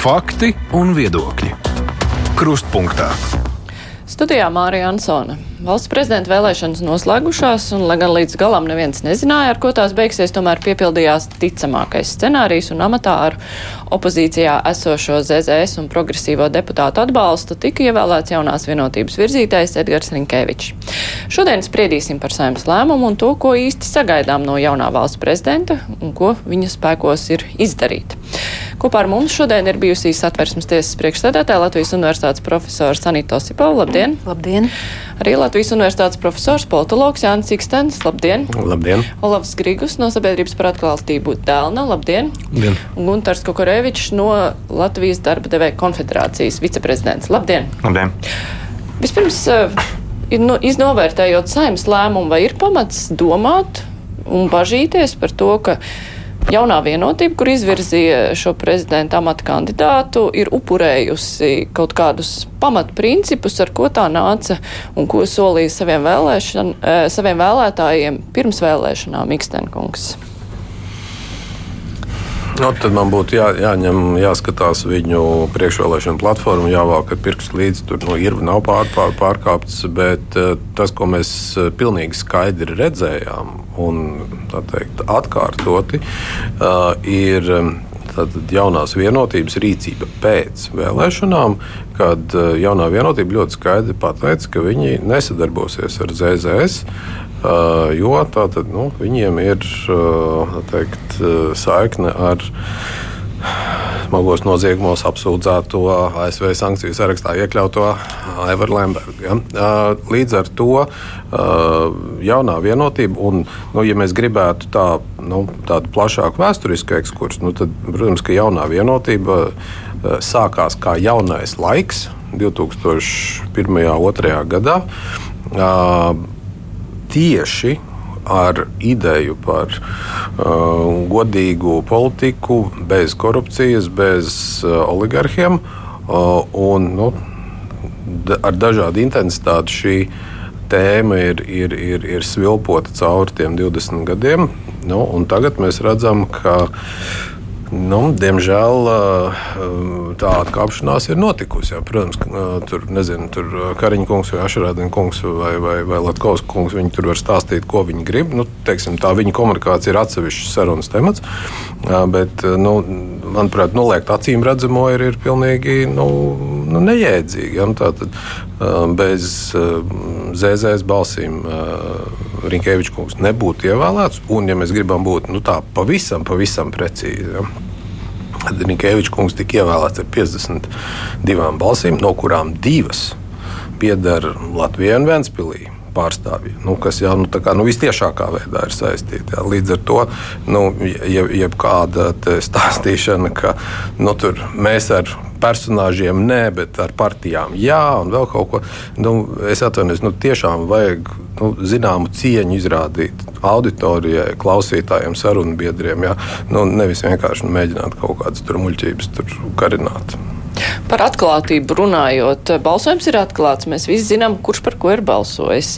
Fakti un viedokļi. Krustpunktā. Studijā Mārija Ansone. Valsts prezidenta vēlēšanas noslēgušās, un, lai gan līdz galam neviens nezināja, ar ko tās beigsies, tomēr piepildījās ticamākais scenārijs un amatā ar opozīcijā esošo ZZS un progresīvo deputātu atbalstu tika ievēlēts jaunās vienotības virzītājs Edgars Rinkēvičs. Šodien spriedīsim par saimnes lēmumu un to, ko īsti sagaidām no jaunā valsts prezidenta un ko viņa spēkos ir izdarīt. Kopā ar mums šodien ir bijusi satversmes tiesas priekšsēdētāja Latvijas universitātes profesors Sanita Osipova. Labdien! Labdien! Arī Latvijas universitātes profesors, politologs Jānis Ikstens. Labdien! Labdien! Olavs Grigus no Sabiedrības par atklātību Dēlna. Labdien! Labdien. Un Guntars Kokorevičs no Latvijas darba devēja konfederācijas viceprezidents. Labdien! Labdien. Vispirms, nu, iznovērtējot saimnes lēmumu, vai ir pamats domāt un bažīties par to, ka jaunā vienotība, kur izvirzīja šo prezidenta amata kandidātu, ir upurējusi kaut kādus pamatprincipus, ar ko tā nāca un ko solīja saviem, vēlēšan, saviem vēlētājiem pirms vēlēšanām Ikstenkungs. Nu, tad man būtu jā, jāņem, jāskatās viņu priekšvēlēšanu platformu, jāvāk ar pirkstu līdzi. Tur nu, ir nav pār, pār, pārkāpts, bet tas, ko mēs pilnīgi skaidri redzējām un teikt, atkārtoti, uh, ir tātad jaunās vienotības rīcība pēc vēlēšanām, kad jaunā vienotība ļoti skaidri pateica, ka viņi nesadarbosies ar ZZS. Jo tātad, nu, viņiem ir teikt, saikne ar smagos noziegumos apsūdzēto ASV sankciju sarakstā iekļauto Aivaru Lembergu. Ja? Līdz ar to jaunā vienotība, un, nu, ja mēs gribētu tā, nu, tādu plašāku vēsturisku ekskursu, nu, tad, protams, ka jaunā vienotība sākās kā jaunais laiks 2001. un 2002. gadā tieši ar ideju par uh, godīgu politiku, bez korupcijas, bez uh, oligarhiem uh, un nu, da, ar dažādu intensitāti šī tēma ir, ir, ir, ir svilpota cauri tiem 20 gadiem. Nu, tagad mēs redzam, ka Nu, diemžēl tā atkāpšanās ir notikusi. Jā. Protams, tur, nezinu, tur Kariņa kungs vai Ašarādina kungs vai, vai, vai Latkovs kungs, viņi tur var stāstīt, ko viņi grib. Nu, teiksim, tā viņa komunikācija ir atsevišķs sarunas temats. Bet, nu, manuprāt, noliegt acīm redzamo ir, ir pilnīgi nu, nu, neiedzīgi. Ja? Nu, tātad, bez ZZS balsīm Rinkēvičs kungs nebūtu ievēlēts. Un, ja mēs gribam būt nu, tā pavisam, pavisam precīzi, ja? tad Rinkēvičs kungs tika ievēlēts ar 52 balsīm, no kurām divas pieder Latvijai un Vēnspilī pārstāvji, nu, kas jau nu, kā, nu, visciešākā veidā ir saistīti. Jā. Līdz ar to nu, jebkāda je stāstīšana, ka nu, mēs ar personāžiem nē, bet ar partijām jā, un vēl kaut ko. Nu, es atvainojos, nu, tiešām vajag nu, zināmu cieņu izrādīt auditorijai, klausītājiem, sarunu biedriem. Jā. Nu, nevis vienkārši nu, mēģināt kaut kādas tur muļķības tur karināt. Par atklātību runājot, balsojums ir atklāts. Mēs visi zinām, kurš par ko ir balsojis.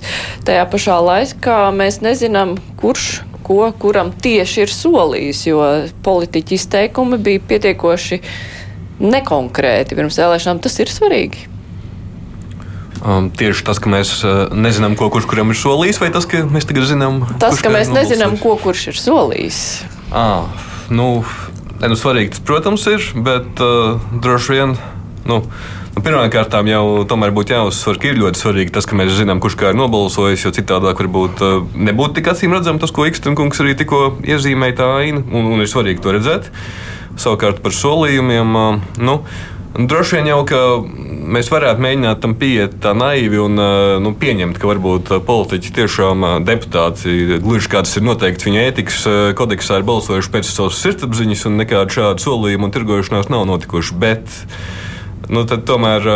Tajā pašā laikā mēs nezinām, kurš ko kuram tieši ir solījis, jo politiķi izteikumi bija pietiekoši nekonkrēti pirms vēlēšanām. Tas ir svarīgi. Um, tieši tas, ka mēs uh, nezinām, ko kurš kuram ir solījis, vai tas, ka mēs tagad zinām, tas, kurš ka mēs nezinām, ko kurš ir solījis. À, nu, ne, nu, svarīgi tas, protams, ir, bet uh, droši vien. Nu, Nu, Pirmkārt, jau tomēr būtu jāuzsver, ka ir ļoti svarīgi tas, ka mēs zinām, kurš kā ir nobalsojis, jo citādi varbūt uh, nebūtu tik acīm redzams tas, ko Ikstenkungs arī tikko iezīmēja tā aina, un, un ir svarīgi to redzēt. Savukārt par solījumiem. Uh, nu, Droši vien jau, ka mēs varētu mēģināt tam pieiet tā naivi un nu, pieņemt, ka varbūt politiķi tiešām deputāti, gluži kā tas ir noteikts viņa ētikas kodeksā, ir balsojuši pēc savas sirdsapziņas un nekādu šādu solījumu un tirgošanās nav notikuši. Bet nu, tomēr.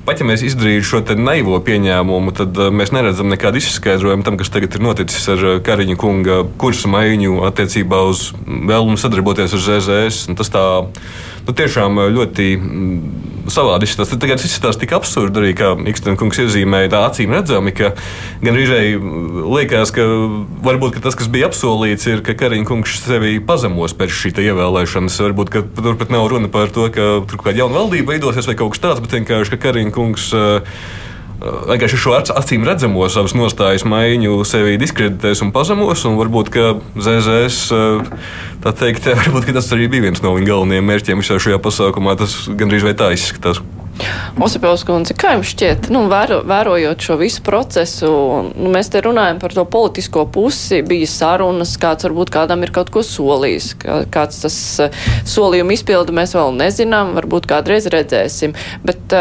Pat ja mēs izdarītu šo naivo pieņēmumu, tad mēs neredzam nekādu izskaidrojumu tam, kas tagad ir noticis ar Kariņa kunga kursu maiņu attiecībā uz vēlmu sadarboties ar ZZS. Tas tā nu, tiešām ļoti mm, savādi. Tad tagad izskatās tik absurdi arī, kā Ikstena kungs iezīmēja, tā acīm redzami, ka gan rīzēji liekas, ka varbūt ka tas, kas bija apsolīts, ir, ka Kariņa kungs sevi pazemos pēc šī ievēlēšanas. Varbūt tur pat nav runa par to, ka tur kāda jauna valdība veidosies vai kaut kas tāds, bet vienkārši, ka Kariņa kungs. Uh, vienkārši šo acīm redzamo savas nostājas maiņu sevi diskreditēs un pazemos. Un varbūt, ZZS, tā teikt, varbūt, tas arī bija viens no viņa galvenajiem mērķiem visā šajā pasākumā. Tas gandrīz vai tā izskatās. Osipēvs kundze, kā jums šķiet, nu, vēro, vērojot šo visu procesu, nu, mēs te runājam par to politisko pusi, bija sarunas, kāds varbūt kādam ir kaut ko solījis, kā, kāds tas solījuma izpildu mēs vēl nezinām, varbūt kādreiz redzēsim, bet,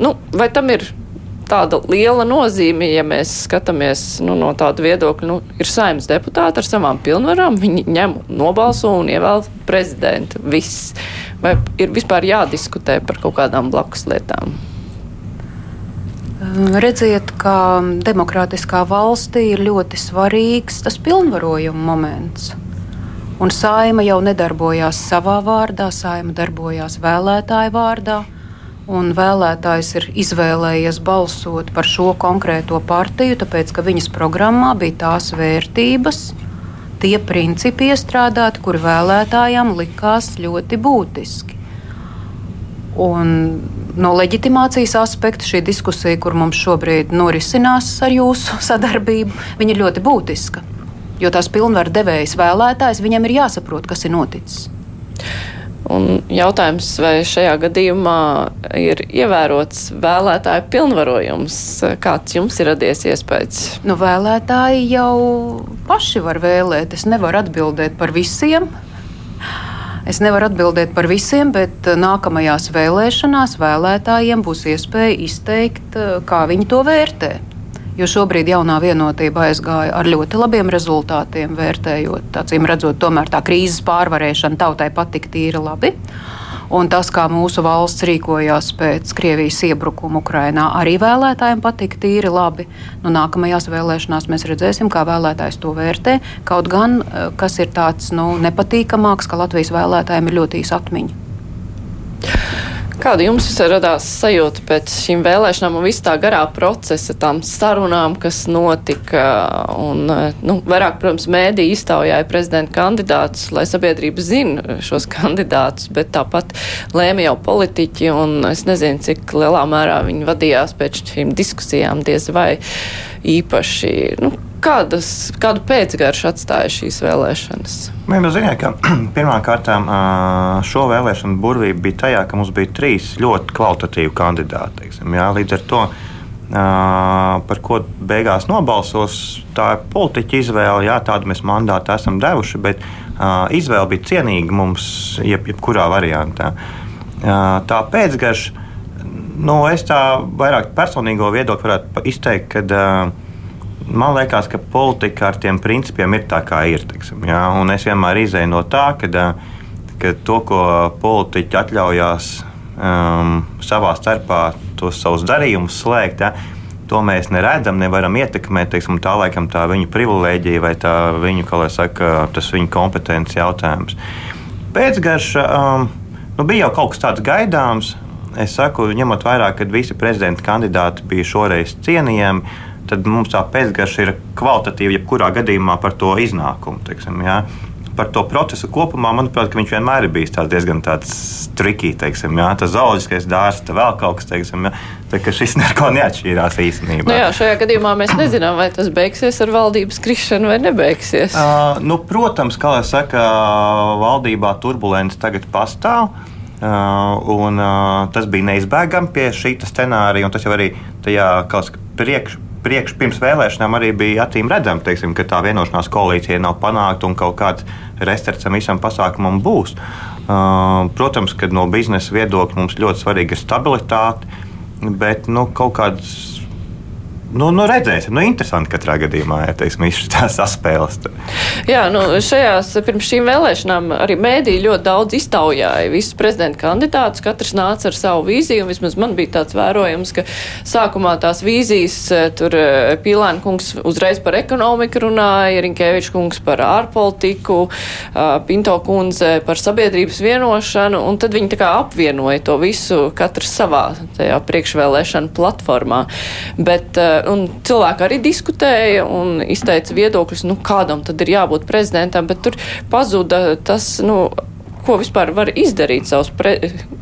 nu, vai tam ir tāda liela nozīme, ja mēs skatāmies nu, no tāda viedokļa, nu, ir saimnes deputāti ar savām pilnvarām, viņi ņem nobalso un ievēl prezidentu. Viss. Vai ir vispār jādiskutē par kaut kādām blakus lietām? Redziet, ka demokrātiskā valstī ir ļoti svarīgs tas pilnvarojuma moments. Un saima jau nedarbojās savā vārdā, saima darbojās vēlētāju vārdā un vēlētājs ir izvēlējies balsot par šo konkrēto partiju, tāpēc ka viņas programmā bija tās vērtības, tie principi iestrādāti, kuri vēlētājiem likās ļoti būtiski. Un no leģitimācijas aspekta šī diskusija, kur mums šobrīd norisinās ar jūsu sadarbību, ir ļoti būtiska. Jo tās pilnvaru devējas vēlētājs, viņam ir jāsaprot, kas ir noticis. Un jautājums, vai šajā gadījumā ir ievērots vēlētāju pilnvarojums? Kāds jums ir radies iespējas? Nu, vēlētāji jau paši var vēlēt. Es nevaru atbildēt par visiem. Es nevaru atbildēt par visiem, bet nākamajās vēlēšanās vēlētājiem būs iespēja izteikt, kā viņi to vērtē. Jo šobrīd jaunā vienotība aizgāja ar ļoti labiem rezultātiem, vērtējot, acīm redzot, tomēr tā krīzes pārvarēšana tautai patika tīri labi. Un tas, kā mūsu valsts rīkojās pēc Krievijas iebrukuma Ukrajinā, arī vēlētājiem patika tīri labi. Nu, nākamajās vēlēšanās mēs redzēsim, kā vēlētājs to vērtē. Kaut gan, eh, kas ir tāds nu, nepatīkamāks, ka Latvijas vēlētājiem ir ļoti īsa atmiņa. Kāda jums radās sajūta pēc šīm vēlēšanām un visu tā garā procesa, tām sarunām, kas notika? Un, nu, vairāk, protams, mēdī iztaujāja prezidenta kandidātus, lai sabiedrība zina šos kandidātus, bet tāpat lēma jau politiķi, un es nezinu, cik lielā mērā viņi vadījās pēc šīm diskusijām diez vai īpaši. Nu, kādas, kādu pēcgaršu atstāja šīs vēlēšanas? Mēs zinām, ka pirmkārt šo vēlēšanu burvība bija tajā, ka mums bija trīs ļoti kvalitatīvi kandidāti. Teiksim, jā, līdz ar to, par ko beigās nobalsos, tā ir politiķa izvēle. Jā, tādu mēs mandātu esam devuši, bet izvēle bija cienīga mums jeb, jebkurā variantā. Tā pēcgarša, nu, es tā vairāk personīgo viedokli varētu izteikt, kad Man liekas, ka politika ar tiem principiem ir tā, kā ir. Tiksim, ja? Un es vienmēr izēju no tā, ka, ka to, ko politiķi atļaujās um, savā starpā, tos savus darījumus slēgt, ja? to mēs neredzam, nevaram ietekmēt. Teiksim, tā laikam tā viņu privilēģija vai tā viņu, kā lai saka, tas viņu kompetences jautājums. Pēcgarša um, nu, bija jau kaut kas tāds gaidāms. Es saku, ņemot vērā, ka visi prezidenta kandidāti bija šoreiz cienījami tad mums tā pēcgarša ir kvalitatīva jebkurā gadījumā par to iznākumu. Teiksim, ja? Par to procesu kopumā, manuprāt, viņš vienmēr ir bijis tāds diezgan trikī, teiksim, jā, tas zooloģiskais dārsts, vēl kaut kas tāds, ka šis neko neatšķīrās īstenībā. Nu jā, šajā gadījumā mēs nezinām, vai tas beigsies ar valdības krišanu vai nebeigsies. Uh, nu, protams, kā jau saka, valdībā turbulence tagad pastāv. Uh, un, uh, tas bija neizbēgami pie šī scenārija, un tas jau arī tajā priekš, priekš pirms vēlēšanām arī bija acīm redzams, teiksim, ka tā vienošanās koalīcija nav panākta un kaut kāds restorāns visam pasākumam būs. Uh, protams, ka no biznesa viedokļa mums ļoti svarīga ir stabilitāte, bet nu, kaut kādas nu, nu redzēsim, nu, interesanti katrā gadījumā ir tās saspēles. Jā, nu, šajās pirms šīm vēlēšanām arī mēdī ļoti daudz iztaujāja visus prezidenta kandidātus. Katrs nāca ar savu vīziju, un vismaz man bija tāds vērojums, ka sākumā tās vīzijas eh, tur eh, Pīlēna kungs uzreiz par ekonomiku runāja, Rinkēvičs kungs par ārpolitiku, Pinto kundze par sabiedrības vienošanu, un tad viņi tā kā apvienoja to visu katrs savā tajā priekšvēlēšana platformā. Bet, un cilvēki arī diskutēja un izteica viedokļus, nu kādam tad ir jābūt prezidentam, bet tur pazuda tas, nu, ko vispār var izdarīt savs pre,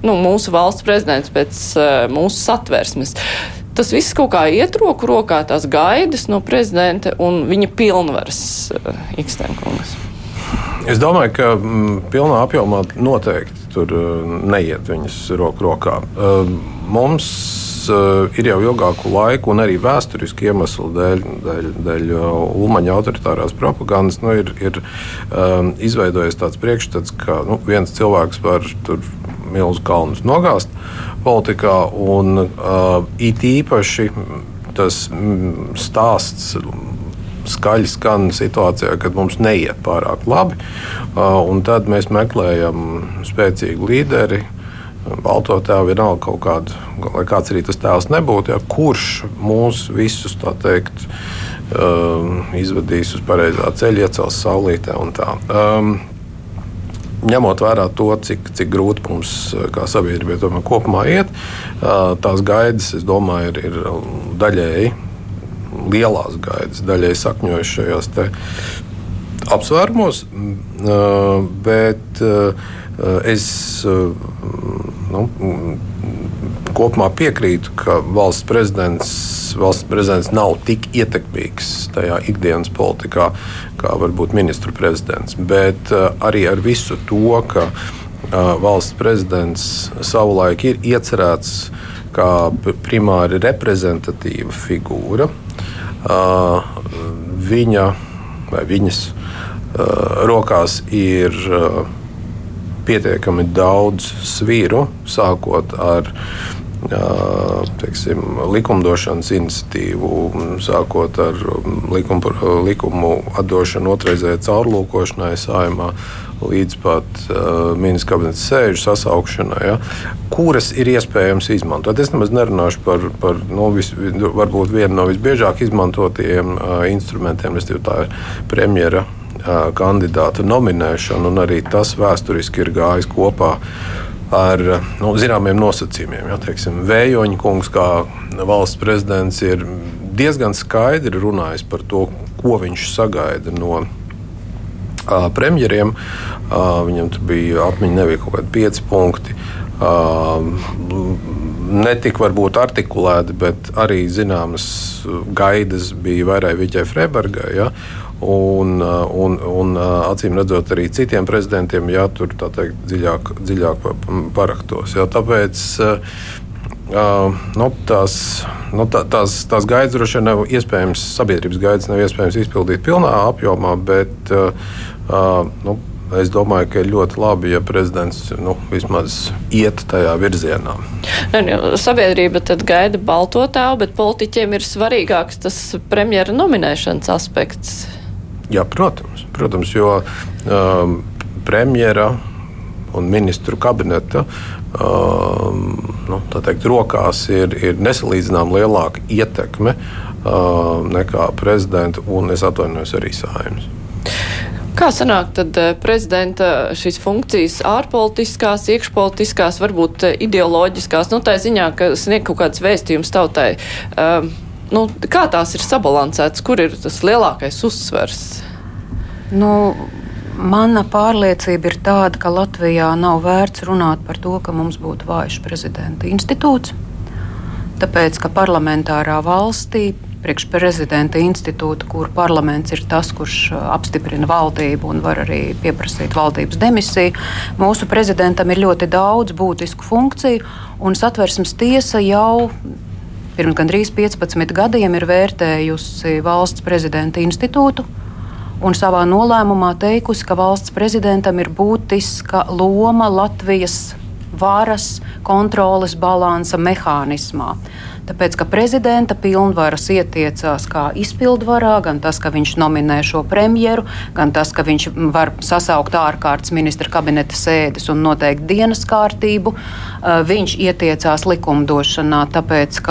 nu, mūsu valsts prezidents pēc uh, mūsu satversmes. Tas viss kaut kā iet roku rokā, tās gaidas no prezidenta un viņa pilnvaras uh, Ikstenkungas. Es domāju, ka mm, pilnā apjomā noteikti tur uh, neiet viņas roku rokā. Uh, mums uh, ir jau ilgāku laiku, un arī vēsturiski iemeslu dēļ, dēļ, dēļ Ulmaņa autoritārās propagandas, nu, ir, ir um, izveidojies tāds priekšstats, ka nu, viens cilvēks var tur milzu kalnus nogāzt politikā, un uh, it īpaši tas mm, stāsts skaļi skan situācijā, kad mums neiet pārāk labi. Un tad mēs meklējam spēcīgu līderi. Balto tēvu vienalga kaut kādu, lai kāds arī tas tēls nebūtu, ja, kurš mūs visus teikt, izvadīs uz pareizā ceļa, iecels saulītē un tā. Um, ņemot vērā to, cik, cik grūti mums kā sabiedrībai kopumā iet, tās gaidas, es domāju, ir, ir daļēji lielās gaidas daļai sakņojas šajos apsvērumos, bet es nu, kopumā piekrītu, ka valsts prezidents, valsts prezidents nav tik ietekmīgs tajā ikdienas politikā, kā varbūt ministru prezidents. Bet arī ar visu to, ka valsts prezidents savulaik ir iecerēts kā primāri reprezentatīva figūra viņa vai viņas rokās ir pietiekami daudz svīru, sākot ar teiksim, likumdošanas iniciatīvu, sākot ar likumu, likumu atdošanu otrreizējai caurlūkošanai saimā līdz pat uh, ministra kabineta sēžu sasaukšanai, ja, kuras ir iespējams izmantot. Es nemaz nerunāšu par, par nu, vis, varbūt vienu no visbiežāk izmantotajiem uh, instrumentiem, tas ir premjera uh, kandidāta nominēšana, un arī tas vēsturiski ir gājis kopā ar nu, zināmiem nosacījumiem. Ja, teiksim, Vējoņa kungs, kā valsts prezidents, ir diezgan skaidri runājis par to, ko viņš sagaida no premjeriem. Viņam bija apziņa, nebija kaut kādi pieci punkti. Netika varbūt artikulēti, bet arī zināmas gaidas bija vairāk Viķai Freibergai. Ja? Un, un, un acīm redzot, arī citiem prezidentiem jātur teikt, dziļāk, dziļāk paraktos. Ja? Tāpēc Uh, nu, tās, nu, tā, tās, tās gaidas droši vien nav iespējams, sabiedrības gaidas nav iespējams izpildīt pilnā apjomā, bet uh, Uh, nu, Es domāju, ka ir ļoti labi, ja prezidents nu, vismaz iet tajā virzienā. Ne, nu, sabiedrība tad gaida balto tēlu, bet politiķiem ir svarīgāks tas premjera nominēšanas aspekts. Jā, protams, protams jo um, premjera un ministru kabineta um, nu, teikt, rokās ir, ir nesalīdzinām lielāka ietekme um, nekā prezidenta un, es atvainojos, arī saimnes. Kā sanāk tad eh, prezidenta šīs funkcijas ārpolitiskās, iekšpolitiskās, varbūt eh, ideoloģiskās, nu tā ziņā, ka sniegt kaut kāds vēstījums tautai. Um, nu, kā tās ir sabalansētas, kur ir tas lielākais uzsvers? Nu, mana pārliecība ir tāda, ka Latvijā nav vērts runāt par to, ka mums būtu vājš prezidenta institūts. Tāpēc, ka parlamentārā valstī priekšprezidenta institūta, kur parlaments ir tas, kurš uh, apstiprina valdību un var arī pieprasīt valdības demisiju. Mūsu prezidentam ir ļoti daudz būtisku funkciju, un satversmes tiesa jau pirms gandrīz 15 gadiem ir vērtējusi valsts prezidenta institūtu. Un savā nolēmumā teikusi, ka valsts prezidentam ir būtiska loma Latvijas varas kontroles balansa mehānismā. Tāpēc, ka prezidenta pilnvaras ietiecās kā izpildvarā, gan tas, ka viņš nominē šo premjeru, gan tas, ka viņš var sasaukt ārkārtas ministra kabineta sēdes un noteikt dienas kārtību, viņš ietiecās likumdošanā, tāpēc,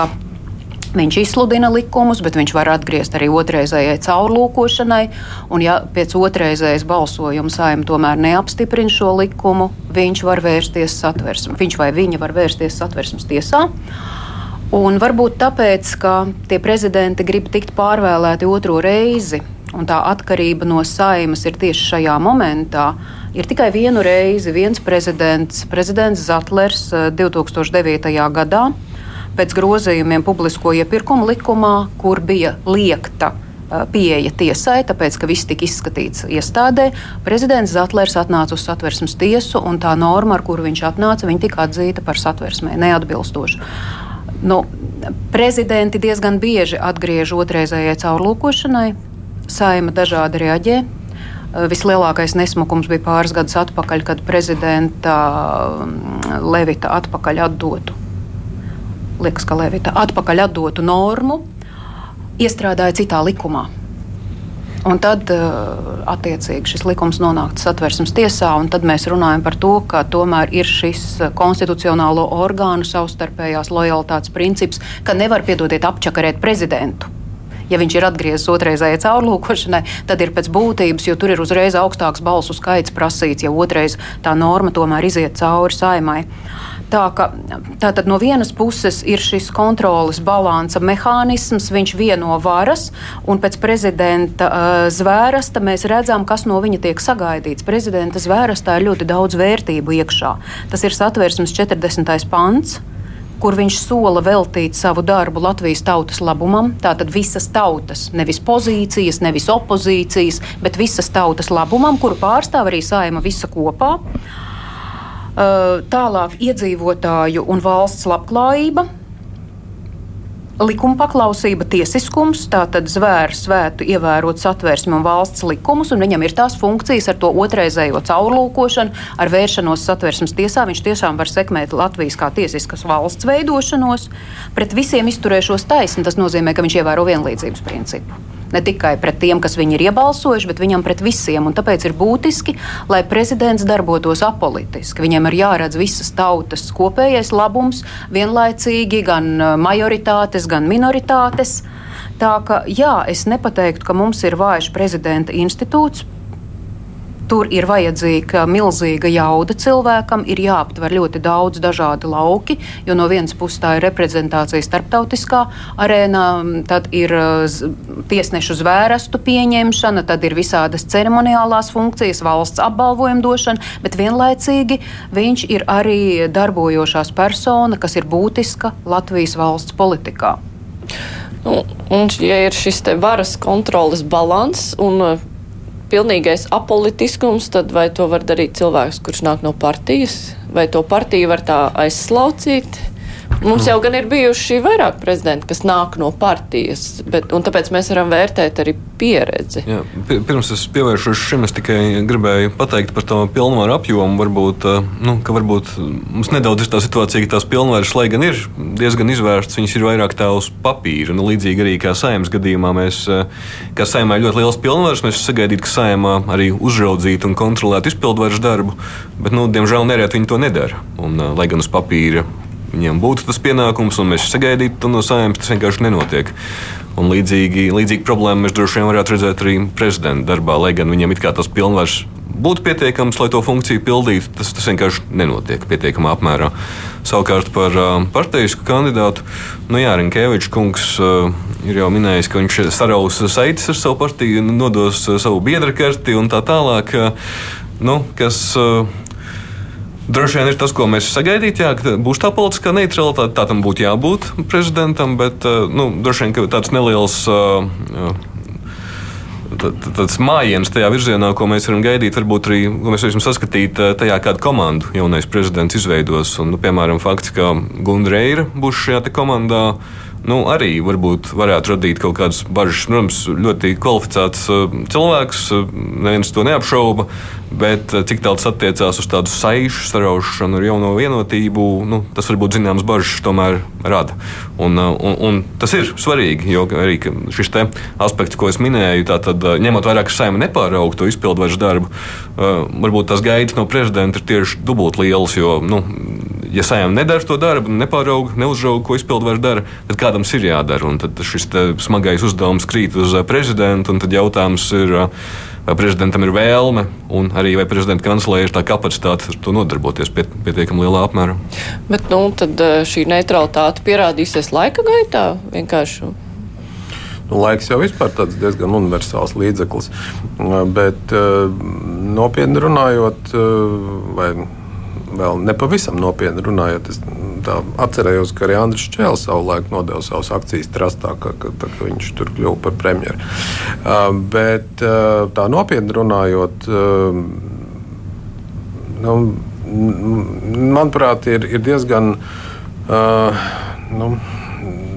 Viņš izsludina likumus, bet viņš var atgriezt arī otrreizējai caurlūkošanai. Un, ja pēc otrreizējas balsojuma saima tomēr neapstiprina šo likumu, viņš var vērsties satversmes. Viņš vai viņa var vērsties satversmes tiesā. Un varbūt tāpēc, ka tie prezidenti grib tikt pārvēlēti otro reizi, un tā atkarība no saimas ir tieši šajā momentā. Ir tikai vienu reizi viens prezidents, prezidents Zatlers 2009. Eh, gadā pēc grozījumiem publisko iepirkumu likumā, kur bija liekta pieeja tiesai, tāpēc, ka viss tika izskatīts iestādē. Prezidents Zetlers atnāca uz satversmes tiesu, un tā norma, ar kuru viņš atnāca, tika atzīta par satversmē neatbilstošu. Nu, prezidenti diezgan bieži atgriež otrreizējai caurlūkošanai, saima dažādi reaģē. Vislielākais nesmukums bija pāris gadus atpakaļ, kad prezidenta Levita atpakaļ atdotu liekas, ka Levita atpakaļ atdotu normu, iestrādāja citā likumā. Un tad, eh, attiecīgi, šis likums nonāca satversmes tiesā, un tad mēs runājam par to, ka tomēr ir šis konstitucionālo orgānu savstarpējās lojalitātes princips, ka nevar piedodiet apčakarēt prezidentu. Ja viņš ir atgriezis otrreizējai caurlūkošanai, tad ir pēc būtības, jo tur ir uzreiz augstāks balsu skaits prasīts, ja otrreiz tā norma tomēr iziet cauri saimai. Tā ka tātad no vienas puses ir šis kontrolas balansa mehānisms, viņš vieno varas, un pēc prezidenta uh, zvērsta mēs redzam, kas no viņa tiek sagaidīts. Prezidenta zvērstā ir ļoti daudz vērtību iekšā. Tas ir satversmes 40. pants kur viņš sola veltīt savu darbu Latvijas tautas labumam. Tātad visas tautas, nevis pozīcijas, nevis opozīcijas, bet visas tautas labumam, kuru pārstāv arī saima visa kopā. Tālāk iedzīvotāju un valsts labklājība, likuma paklausība, tiesiskums, tātad zvērs svētu ievērot satversmi un valsts likumus, un viņam ir tās funkcijas ar to otrreizējo caurlūkošanu, ar vēršanos satversmes tiesā. Viņš tiešām var sekmēt Latvijas kā tiesiskas valsts veidošanos, pret visiem izturēšos taisni. Tas nozīmē, ka viņš ievēro vienlīdzības principu ne tikai pret tiem, kas viņu ir iebalsojuši, bet viņam pret visiem. Un tāpēc ir būtiski, lai prezidents darbotos apolitiski. Viņam ir jāredz visas tautas kopējais labums, vienlaicīgi gan uh, majoritātes, gan minoritātes. Tā ka jā, es nepateiktu, ka mums ir vājš prezidenta institūts. Tur ir vajadzīga milzīga jauda cilvēkam, ir jāaptver ļoti daudz dažādu lauki, jo no vienas puses tā ir reprezentācija starptautiskā arēnā, tad ir tiesnešu zvērestu pieņemšana, tad ir visādas ceremoniālās funkcijas, valsts apbalvojuma došana, bet vienlaicīgi viņš ir arī darbojošās persona, kas ir būtiska Latvijas valsts politikā. Nu, un, ja ir šis varas kontroles balans un pilnīgais apolitiskums, tad vai to var darīt cilvēks, kurš nāk no partijas, vai to partiju var tā aizslaucīt? Mums jau gan ir bijuši vairāk prezidenti, kas nāk no partijas, bet, un tāpēc mēs varam vērtēt arī pieredzi. Jā, pirms es pievēršos šim, es tikai gribēju pateikt par to pilnvaru apjomu. Varbūt, eh, nu, varbūt mums nedaudz ir tā situācija, ka tās pilnvaras, lai gan ir diezgan izvērstas, viņas ir vairāk tā uz papīra. Nu, līdzīgi arī kā saimnes gadījumā, mēs, eh, kā saimā ir ļoti liels pilnvaras, mēs sagaidītu, ka saimā arī uzraudzītu un kontrolētu izpildvaras darbu, bet, nu, diemžēl, nereti viņi to nedara. Un, eh, lai gan uz papīra viņiem būtu tas pienākums, un mēs sagaidītu to no saimnes, tas vienkārši nenotiek. Un līdzīgi, līdzīgi problēmu mēs droši vien varētu redzēt arī prezidenta darbā, lai gan viņam it kā tas pilnvars būtu pietiekams, lai to funkciju pildītu. Tas, tas vienkārši nenotiek pietiekamā apmērā. Savukārt par uh, partijas kandidātu, nu jā, Rinkēvičs kungs uh, ir jau minējis, ka viņš saraus saites ar savu partiju, nodos uh, savu biedra karti un tā tālāk. Uh, nu, kas, uh, Droši vien ir tas, ko mēs sagaidītu, jā, ka būs tā politiskā neutralitāte. Tā tam būtu jābūt prezidentam, bet eh, nu, droši vien tāds neliels. Uh, tāds mājiņš tajā virzienā, ko mēs varam gaidīt, varbūt arī mēs varam saskatīt tajā, kādu komandu jaunais prezidents izveidos. Un, nu, piemēram, fakts, ka Gunreira būs šajā komandā. Nu, arī varbūt varētu radīt kaut kādas bažas. Protams, ļoti kvalificēts cilvēks, neviens to neapšauba. Bet cik daudz attiecās uz tādu saišu saraušanu ar jauno vienotību, nu, tas varbūt zināmas bažas tomēr rada. Un, un, un tas ir svarīgi, jo arī šis aspekts, ko es minēju, tātad ņemot vērā, ka saima nepāraugtu to izpildvaras darbu, varbūt tās gaidas no prezidenta ir tieši dubult lielas. Jo, nu, ja saima nedara to darbu, nepārauga, neuzrauga, ko izpildvaras dara, tad kādam ir jādara. Un tad šis smagais uzdevums krīt uz prezidentu, un tad jautājums ir vai prezidentam ir vēlme, un arī vai prezidenta kancelē ir tā kapacitāte ar to nodarboties pie, pietiekami lielā apmērā. Bet nu, tad eh, šī neutralitāte pierādīsies laika gaitā vienkārši. Nu, laiks jau ir diezgan universāls līdzeklis. Bet eh, nopietni runājot, eh, vai vēl nepavisam nopietni runājot, es atcerējos, ka arī Andris Čēlis savulaik nodeva savas akcijas trastā, ka, ka, ka viņš tur kļuva par premjeru. Uh, bet uh, tā nopietni runājot, uh, nu, manuprāt, ir, ir diezgan uh, nu,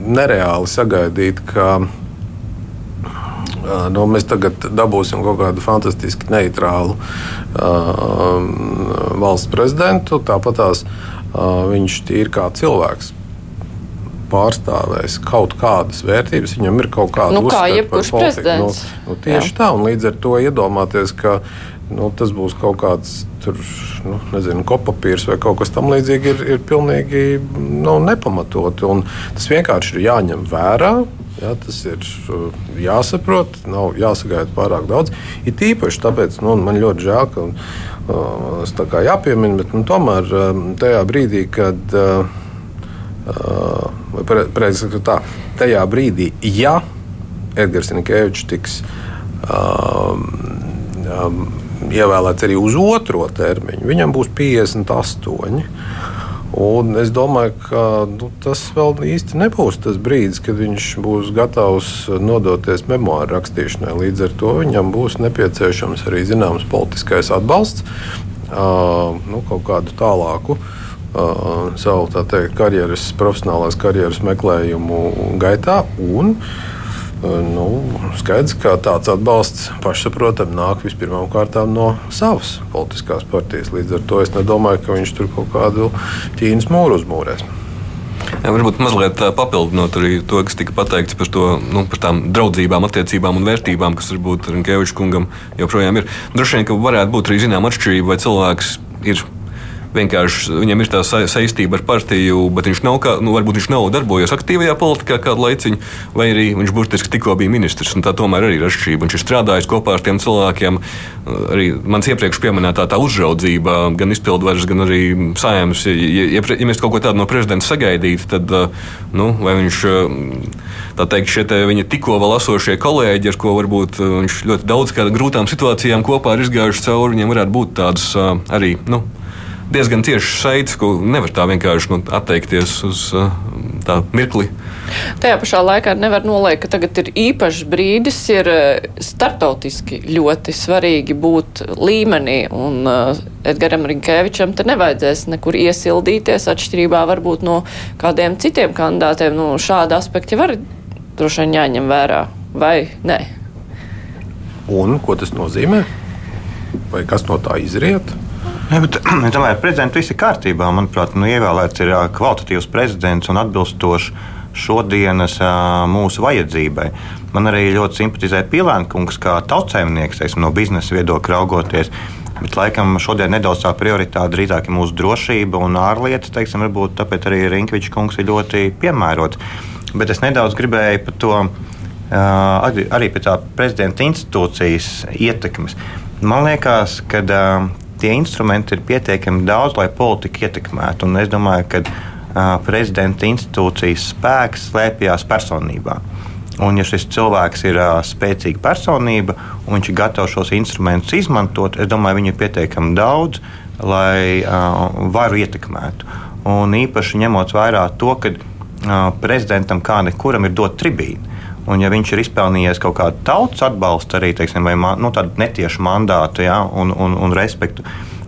nereāli sagaidīt, ka nu, mēs tagad dabūsim kaut kādu fantastiski neitrālu uh, valsts prezidentu. Tāpat tās uh, viņš ir kā cilvēks. Pārstāvēs kaut kādas vērtības, viņam ir kaut kāda nu, kā jebkurš prezidents. Nu, nu, tieši Jā. tā, un līdz ar to iedomāties, ka nu, tas būs kaut kāds tur, nu, nezinu, kopapīrs vai kaut kas tamlīdzīgs, ir, ir pilnīgi nu, nepamatot. Tas vienkārši ir jāņem vērā. Ja, tas ir uh, jāsaprot, nav jāsagaida pārāk daudz. Ir tīpaši tāpēc, nu, man ļoti žēl, ka uh, tas tā kā jāpiemina, bet nu, tomēr um, tajā brīdī, kad, uh, vai pareizi sakot, tā, tajā brīdī, ja Edgars Nikēvičs tiks um, um, ievēlēts arī uz otro termiņu, viņam būs 58. Un es domāju, ka nu, tas vēl īsti nebūs tas brīdis, kad viņš būs gatavs nodoties memoāru rakstīšanai. Līdz ar to viņam būs nepieciešams arī zināms politiskais atbalsts uh, nu, kaut kādu tālāku. Uh, savu teikt, karjeras, profesionālās karjeras meklējumu gaitā. Un, uh, Nu, skaidrs, ka tāds atbalsts pašsaprotami nāk vispirmām kārtām no savas politiskās partijas. Līdz ar to es nedomāju, ka viņš tur kaut kādu Ķīnas mūru uzmūrēs. Jā, varbūt mazliet papildinot arī to, kas tika pateikts par, to, nu, par tām draudzībām, attiecībām un vērtībām, kas varbūt Rinkeviča kungam joprojām ir. Droši vien, ka varētu būt arī zināma atšķirība, vai cilvēks ir vienkārši viņam ir tā saistība ar partiju, bet viņš nav, kā, nu, varbūt viņš nav darbojies aktīvajā politikā kādu laiciņu, vai arī viņš burtiski tikko bija ministrs. Tā tomēr arī ir atšķirība. Viņš ir strādājis kopā ar tiem cilvēkiem. Arī mans iepriekš pieminētā tā uzraudzība, gan izpildvaras, gan arī saimnes. Ja, ja, ja mēs kaut ko tādu no prezidenta sagaidītu, tad nu, vai viņš tā teikt, šie te viņa tikko vēl esošie kolēģi, ar ko varbūt viņš ļoti daudz grūtām situācijām kopā ir izgājuši cauri, viņiem varētu būt tādas arī. Nu, diezgan tieši šeit, ko nevar tā vienkārši nu, atteikties uz uh, tā mirkli. Tajā pašā laikā nevar noliekt, ka tagad ir īpašs brīdis, ir uh, startautiski ļoti svarīgi būt līmenī. Un uh, Edgaram Rinkēvičam te nevajadzēs nekur iesildīties, atšķirībā varbūt no kādiem citiem kandidātiem. Nu, šāda aspekta var droši vien jāņem vērā, vai nē? Un ko tas nozīmē? Vai kas no tā izriet? Ja, bet, es domāju, ka prezidentam viss ir kārtībā. Manuprāt, nu, ievēlēts ir kvalitatīvs prezidents un atbilstošs šodienas mūsu vajadzībai. Man arī ļoti simpatizē Pilēnkungs, kā tautsēmnieks, no biznesa viedokļa raugoties. Bet, laikam, šodien nedaudz tā prioritāte drīzāk ir mūsu drošība un ārlietas. Teiksim, varbūt tāpēc arī Rinkvičs kungs ir ļoti piemērots. Bet es nedaudz gribēju par to arī pie tā prezidenta institūcijas ietekmes. Man liekas, ka tie instrumenti ir pietiekami daudz, lai politiku ietekmētu. Un es domāju, ka uh, prezidenta institūcijas spēks slēpjas personībā. Un, ja šis cilvēks ir uh, spēcīga personība un viņš ir gatavs šos instrumentus izmantot, es domāju, viņu ir pietiekami daudz, lai uh, varu ietekmētu. Un īpaši ņemot vērā to, ka uh, prezidentam kā nekuram ir dot tribīnu. Un, ja viņš ir izpelnījies kaut kādu tautas atbalstu, arī teiksim, vai nu, tādu netiešu mandātu ja, un, un, un respektu,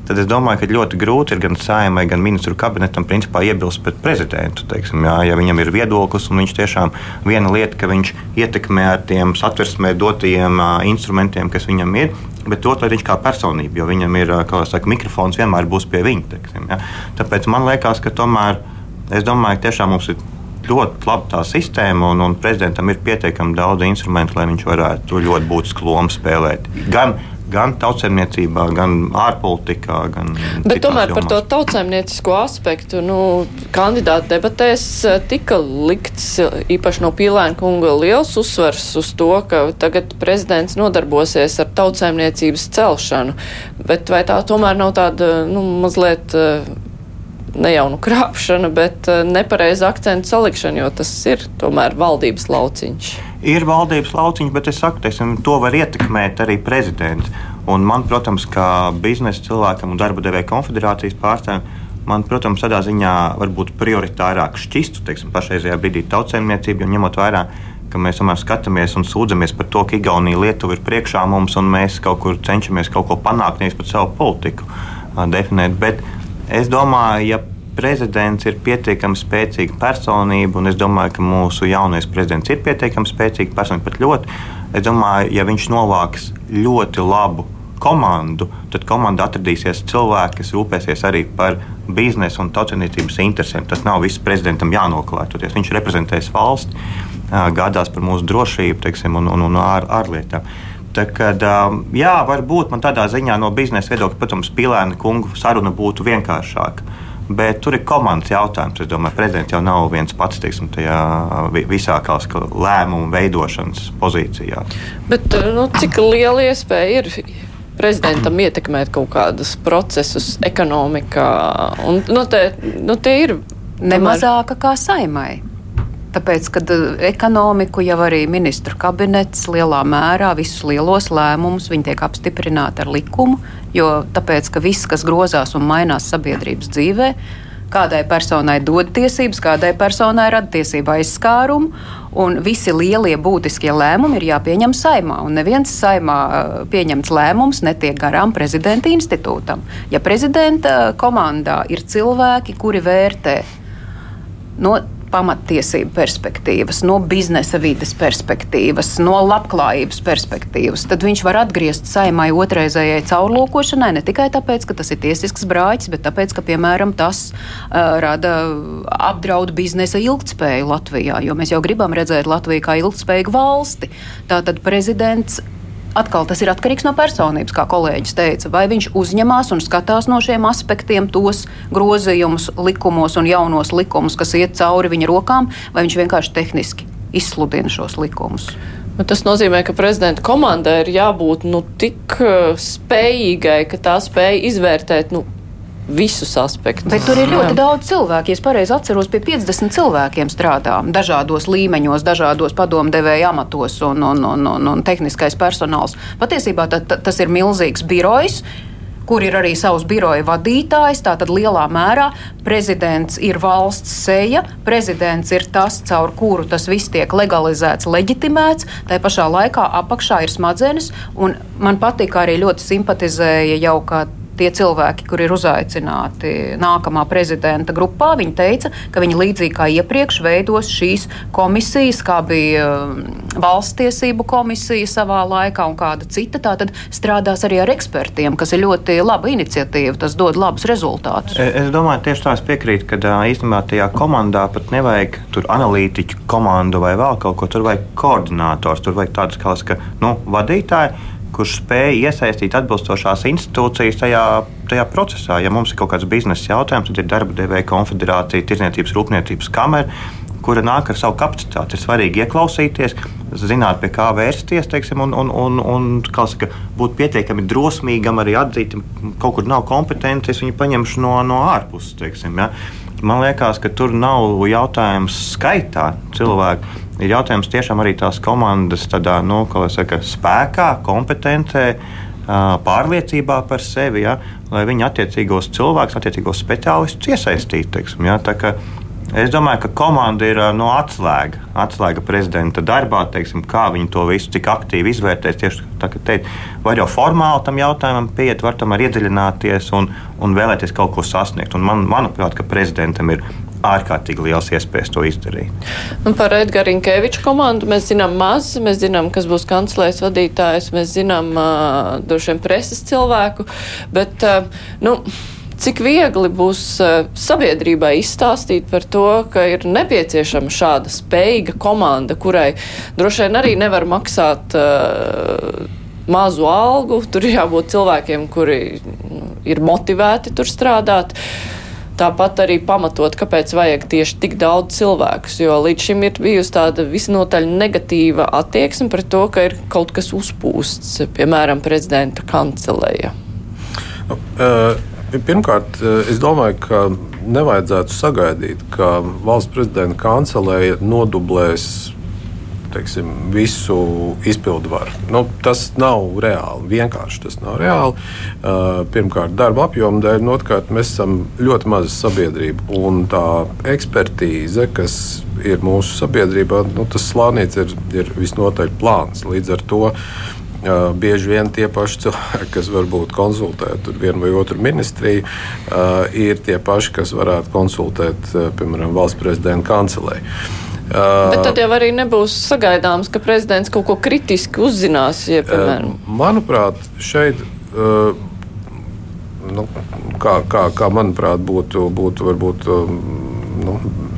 tad es domāju, ka ļoti grūti ir gan saimai, gan ministru kabinetam principā iebilst pret prezidentu. Teiksim, jā, ja viņam ir viedoklis un viņš tiešām viena lieta, ka viņš ietekmē ar tiem satversmē dotajiem uh, instrumentiem, kas viņam ir, bet otrs viņš kā personība, jo viņam ir saka, mikrofons vienmēr būs pie viņa. Teiksim, ja? Tāpēc man liekas, ka tomēr es domāju, ka tiešām mums ir ļoti laba tā sistēma, un, un prezidentam ir pietiekami daudz instrumentu, lai viņš varētu ļoti būtisku lomu spēlēt. Gan gan tautsēmniecībā, gan ārpolitikā. Gan Bet tomēr jomās. par to tautsēmniecisko aspektu nu, kandidātu debatēs eh, tika likts īpaši no Pīlēna kunga liels uzsvers uz to, ka tagad prezidents nodarbosies ar tautsēmniecības celšanu. Bet vai tā tomēr nav tāda nu, mazliet eh, ne jau nu krāpšana, bet eh, nepareiza akcentu salikšana, jo tas ir tomēr valdības lauciņš. Ir valdības lauciņš, bet es saku, teiksim, to var ietekmēt arī prezidents. Un man, protams, kā biznesa cilvēkam un darba devēja konfederācijas pārstāvjiem, man, protams, tādā ziņā varbūt prioritārāk šķistu teiksim, pašreizajā brīdī tautsēmniecību, jo ņemot vērā, ka mēs tomēr skatāmies un sūdzamies par to, ka Igaunija Lietuva ir priekšā mums un mēs kaut kur cenšamies kaut ko panākt, nevis pat savu politiku definēt. Bet es domāju, ja prezidents ir pietiekami spēcīga personība, un es domāju, ka mūsu jaunais prezidents ir pietiekami spēcīga personība, pat ļoti. Es domāju, ja viņš novāks ļoti labu komandu, tad komandā atradīsies cilvēki, kas rūpēsies arī par biznesa un tautsveicības interesēm. Tas nav viss prezidentam jānoklātoties. Viņš reprezentēs valsti, gādās par mūsu drošību teiksim, un, un, un ār, ārlietām. Kad, jā, varbūt man tādā ziņā no biznesa viedokļa, protams, Pilēna kungu saruna būtu vienkāršāka. Bet tur ir komandas jautājums. Es domāju, ka prezidents jau nav viens pats teiksim, tajā visā lēmumu veidošanas pozīcijā. Bet, nu, cik liela iespēja ir prezidentam ietekmēt kaut kādus procesus ekonomikā. Un, nu, te, nu, tie ir nemazāka kā saimai. Tāpēc, kad ekonomiku jau arī ministru kabinets lielā mērā visus lielos lēmumus tiek apstiprināti ar likumu, jo tāpēc, ka viss, kas grozās un mainās sabiedrības dzīvē, kādai personai dod tiesības, kādai personai rada tiesību aizskārumu. Un visi lielie būtiskie lēmumi ir jāpieņem saimā. Un neviens saimā pieņemts lēmums netiek garām prezidenta institūtam. Ja prezidenta komandā ir cilvēki, kuri vērtē no pamattiesību perspektīvas, no biznesa vides perspektīvas, no labklājības perspektīvas, tad viņš var atgriezt saimai otrreizējai caurlūkošanai ne tikai tāpēc, ka tas ir tiesisks brāķis, bet tāpēc, ka, piemēram, tas uh, rada apdraud biznesa ilgtspēju Latvijā, jo mēs jau gribam redzēt Latviju kā ilgtspējīgu valsti. Tātad prezidents atkal tas ir atkarīgs no personības, kā kolēģis teica. Vai viņš uzņemās un skatās no šiem aspektiem tos grozījumus likumos un jaunos likumus, kas iet cauri viņa rokām, vai viņš vienkārši tehniski izsludina šos likumus. Nu, tas nozīmē, ka prezidenta komandai ir jābūt nu, tik uh, spējīgai, ka tā spēj izvērtēt nu, visus aspektus. Bet tur ir ļoti Jā. daudz cilvēku. Ja es pareizi atceros, pie 50 cilvēkiem strādā dažādos līmeņos, dažādos padomdevēja amatos un, un, un, un, un tehniskais personāls. Patiesībā ta, ta, tas ir milzīgs birojs kur ir arī savs biroja vadītājs. Tātad lielā mērā prezidents ir valsts seja, prezidents ir tas, caur kuru tas viss tiek legalizēts, leģitimēts. Tā pašā laikā apakšā ir smadzenes, un man patīk arī ļoti simpatizēja jau kā tie cilvēki, kur ir uzaicināti nākamā prezidenta grupā, viņi teica, ka viņi līdzīgi kā iepriekš veidos šīs komisijas, kā bija um, valsts tiesību komisija savā laikā un kāda cita. Tātad strādās arī ar ekspertiem, kas ir ļoti laba iniciatīva. Tas dod labus rezultātus. Es domāju, tieši tā es piekrītu, ka īstenībā tajā komandā pat nevajag tur analītiķu komandu vai vēl kaut ko. Tur vajag koordinātors, tur vajag tādus kā nu, vadītāji kurš spēj iesaistīt atbilstošās institūcijas tajā, tajā procesā. Ja mums ir kaut kāds biznesa jautājums, tad ir darba devēja konfederācija, tirzniecības rūpniecības kamera, kura nāk ar savu kapacitāti. Ir svarīgi ieklausīties, zināt, pie kā vērsties, teiksim, un, un, un, un saka, būt pietiekami drosmīgam, arī atzīt, ka kaut kur nav kompetenti, es viņu paņemšu no, no ārpuses. Teiksim, ja. Man liekas, ka tur nav jautājums skaitā cilvēku ir jautājums tiešām arī tās komandas tādā, nu, saka, spēkā, kompetencē, pārliecībā par sevi, ja, lai viņi attiecīgos cilvēkus, attiecīgos speciālistus iesaistītu. Teiksim, ja, Es domāju, ka komanda ir no atslēga, atslēga prezidenta darbā. Teiksim, kā viņi to visu tik aktīvi izvērtēs. Tieši tā, ka teikt, var jau formāli tam jautājumam pieiet, var tomēr iedziļināties un, un vēlēties kaut ko sasniegt. Un man, manuprāt, prezidentam ir ārkārtīgi liels iespējas to izdarīt. Un par Edgars Rinkeviča komandu mēs zinām maz. Mēs zinām, kas būs kanclēs vadītājs, mēs zinām uh, droši vien preses cilvēku. Bet, uh, nu, Cik viegli būs uh, sabiedrībai izstāstīt par to, ka ir nepieciešama šāda spējīga komanda, kurai droši vien arī nevar maksāt uh, mazu algu. Tur ir jābūt cilvēkiem, kuri nu, ir motivēti tur strādāt. Tāpat arī pamatot, kāpēc vajag tieši tik daudz cilvēkus, jo līdz šim ir bijusi tāda visnotaļ negatīva attieksme pret to, ka ir kaut kas uzpūsts, piemēram, prezidenta kanceleja. Nu, uh Pirmkārt, eh, es domāju, ka nevajadzētu sagaidīt, ka valsts prezidenta kancelēja nodublēs teiksim, visu izpildu varu. Nu, tas nav reāli. Vienkārši tas nav reāli. Uh, pirmkārt, darba apjoma dēļ, un otrkārt, mēs esam ļoti maza sabiedrība. Un tā ekspertīze, kas ir mūsu sabiedrībā, nu, tas slānis ir, ir visnotaļ plāns. Līdz ar to bieži vien tie paši cilvēki, kas varbūt konsultē vienu vai otru ministriju, ir tie paši, kas varētu konsultēt, piemēram, valsts prezidenta kancelē. Bet tad jau arī nebūs sagaidāms, ka prezidents kaut ko kritiski uzzinās. Ja, piemēram. Manuprāt, šeit. Nu, kā, kā, kā manuprāt, būtu, būtu varbūt, nu,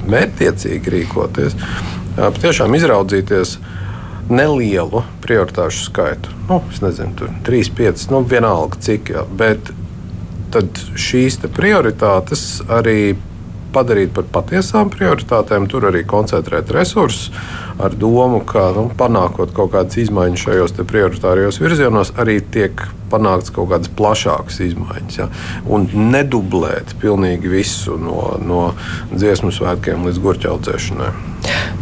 mērķiecīgi rīkoties, patiešām izraudzīties uh, nelielu prioritāšu skaitu. Nu, es nezinu, tur 3, 5, nu, vienalga cik. Jā, bet tad šīs prioritātes arī padarīt par patiesām prioritātēm, tur arī koncentrēt resursus ar domu, ka nu, panākot kaut kādas izmaiņas šajos prioritārajos virzienos, arī tiek panākts kaut kādas plašākas izmaiņas. Ja? Un nedublēt pilnīgi visu no, no dziesmu svētkiem līdz gurķaudzēšanai.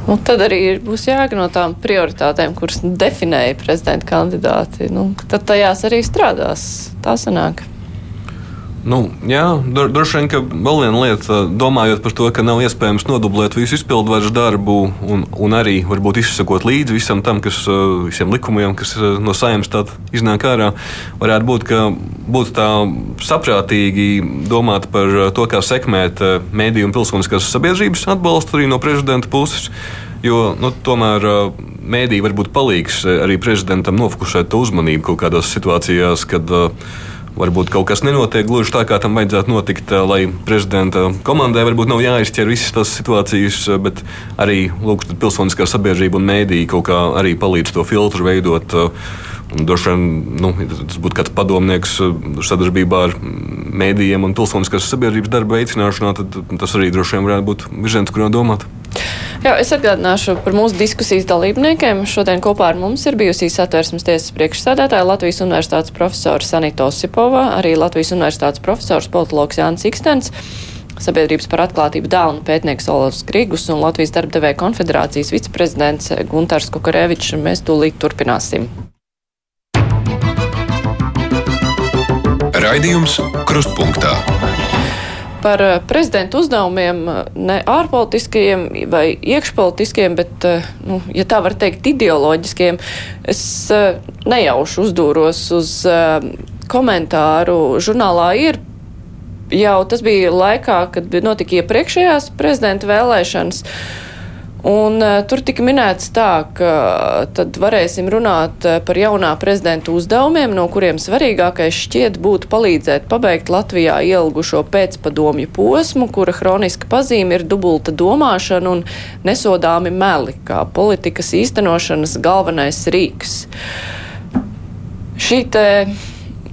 Nu, tad arī būs jēga no tām prioritātēm, kuras definēja prezidenta kandidāti. Nu, tad tajās arī strādās. Tā sanāk. Nu, jā, droši vien, ka vēl viena lieta, domājot par to, ka nav iespējams nodublēt visu izpildvaras darbu un, un arī varbūt izsakot līdzi visam tam, kas, visiem likumiem, kas no saimnes iznāk ārā, varētu būt, ka būtu tā saprātīgi domāt par to, kā sekmēt mēdīju un pilsoniskās sabiedrības atbalstu arī no prezidenta puses. Jo nu, tomēr mēdī var būt palīgs arī prezidentam nofokusēt uzmanību kaut kādās situācijās, kad uh, varbūt kaut kas nenotiek gluži tā, kā tam vajadzētu notikt, eh, lai prezidenta komandai varbūt nav jāizķer visas tās situācijas, eh, bet arī lūk, pilsoniskā sabiedrība un mēdīja kaut kā arī palīdz to filtru veidot. Eh, droši vien nu, tas būtu kāds padomnieks sadarbībā ar mēdījiem un pilsoniskās sabiedrības darba veicināšanā, tad tas arī droši vien varētu būt virziens, kurā domāt. Jā, es atgādināšu par mūsu diskusijas dalībniekiem. Šodien kopā ar mums ir bijusi satversmes tiesas priekšsēdētāja Latvijas Universitātes profesora Sanita Osipova, arī Latvijas Universitātes profesors politologs Jānis Ikstens. Sabiedrības par atklātību dēlnu pētnieks Olavs Grigus un Latvijas darbdevēja konfederācijas viceprezidents Guntars Kukarevičs. Mēs tūlīt turpināsim. Raidījums Krustpunktā par eh, prezidenta uzdevumiem, eh, ne ārpolitiskajiem vai iekšpolitiskiem, bet, eh, nu, ja tā var teikt, ideoloģiskiem, es nejauši uzdūros uz komentāru žurnālā ir. Jau tas bija laikā, kad notika iepriekšējās prezidenta vēlēšanas. Uh, Un, uh, tur tika minēts tā, ka tad varēsim runāt uh, par jaunā prezidenta uzdevumiem, no kuriem svarīgākais šķiet būtu palīdzēt pabeigt Latvijā ielgušo pēcpadomju posmu, kura hroniska pazīme ir dubulta domāšana un nesodāmi meli, kā politikas īstenošanas galvenais rīks. Šī te,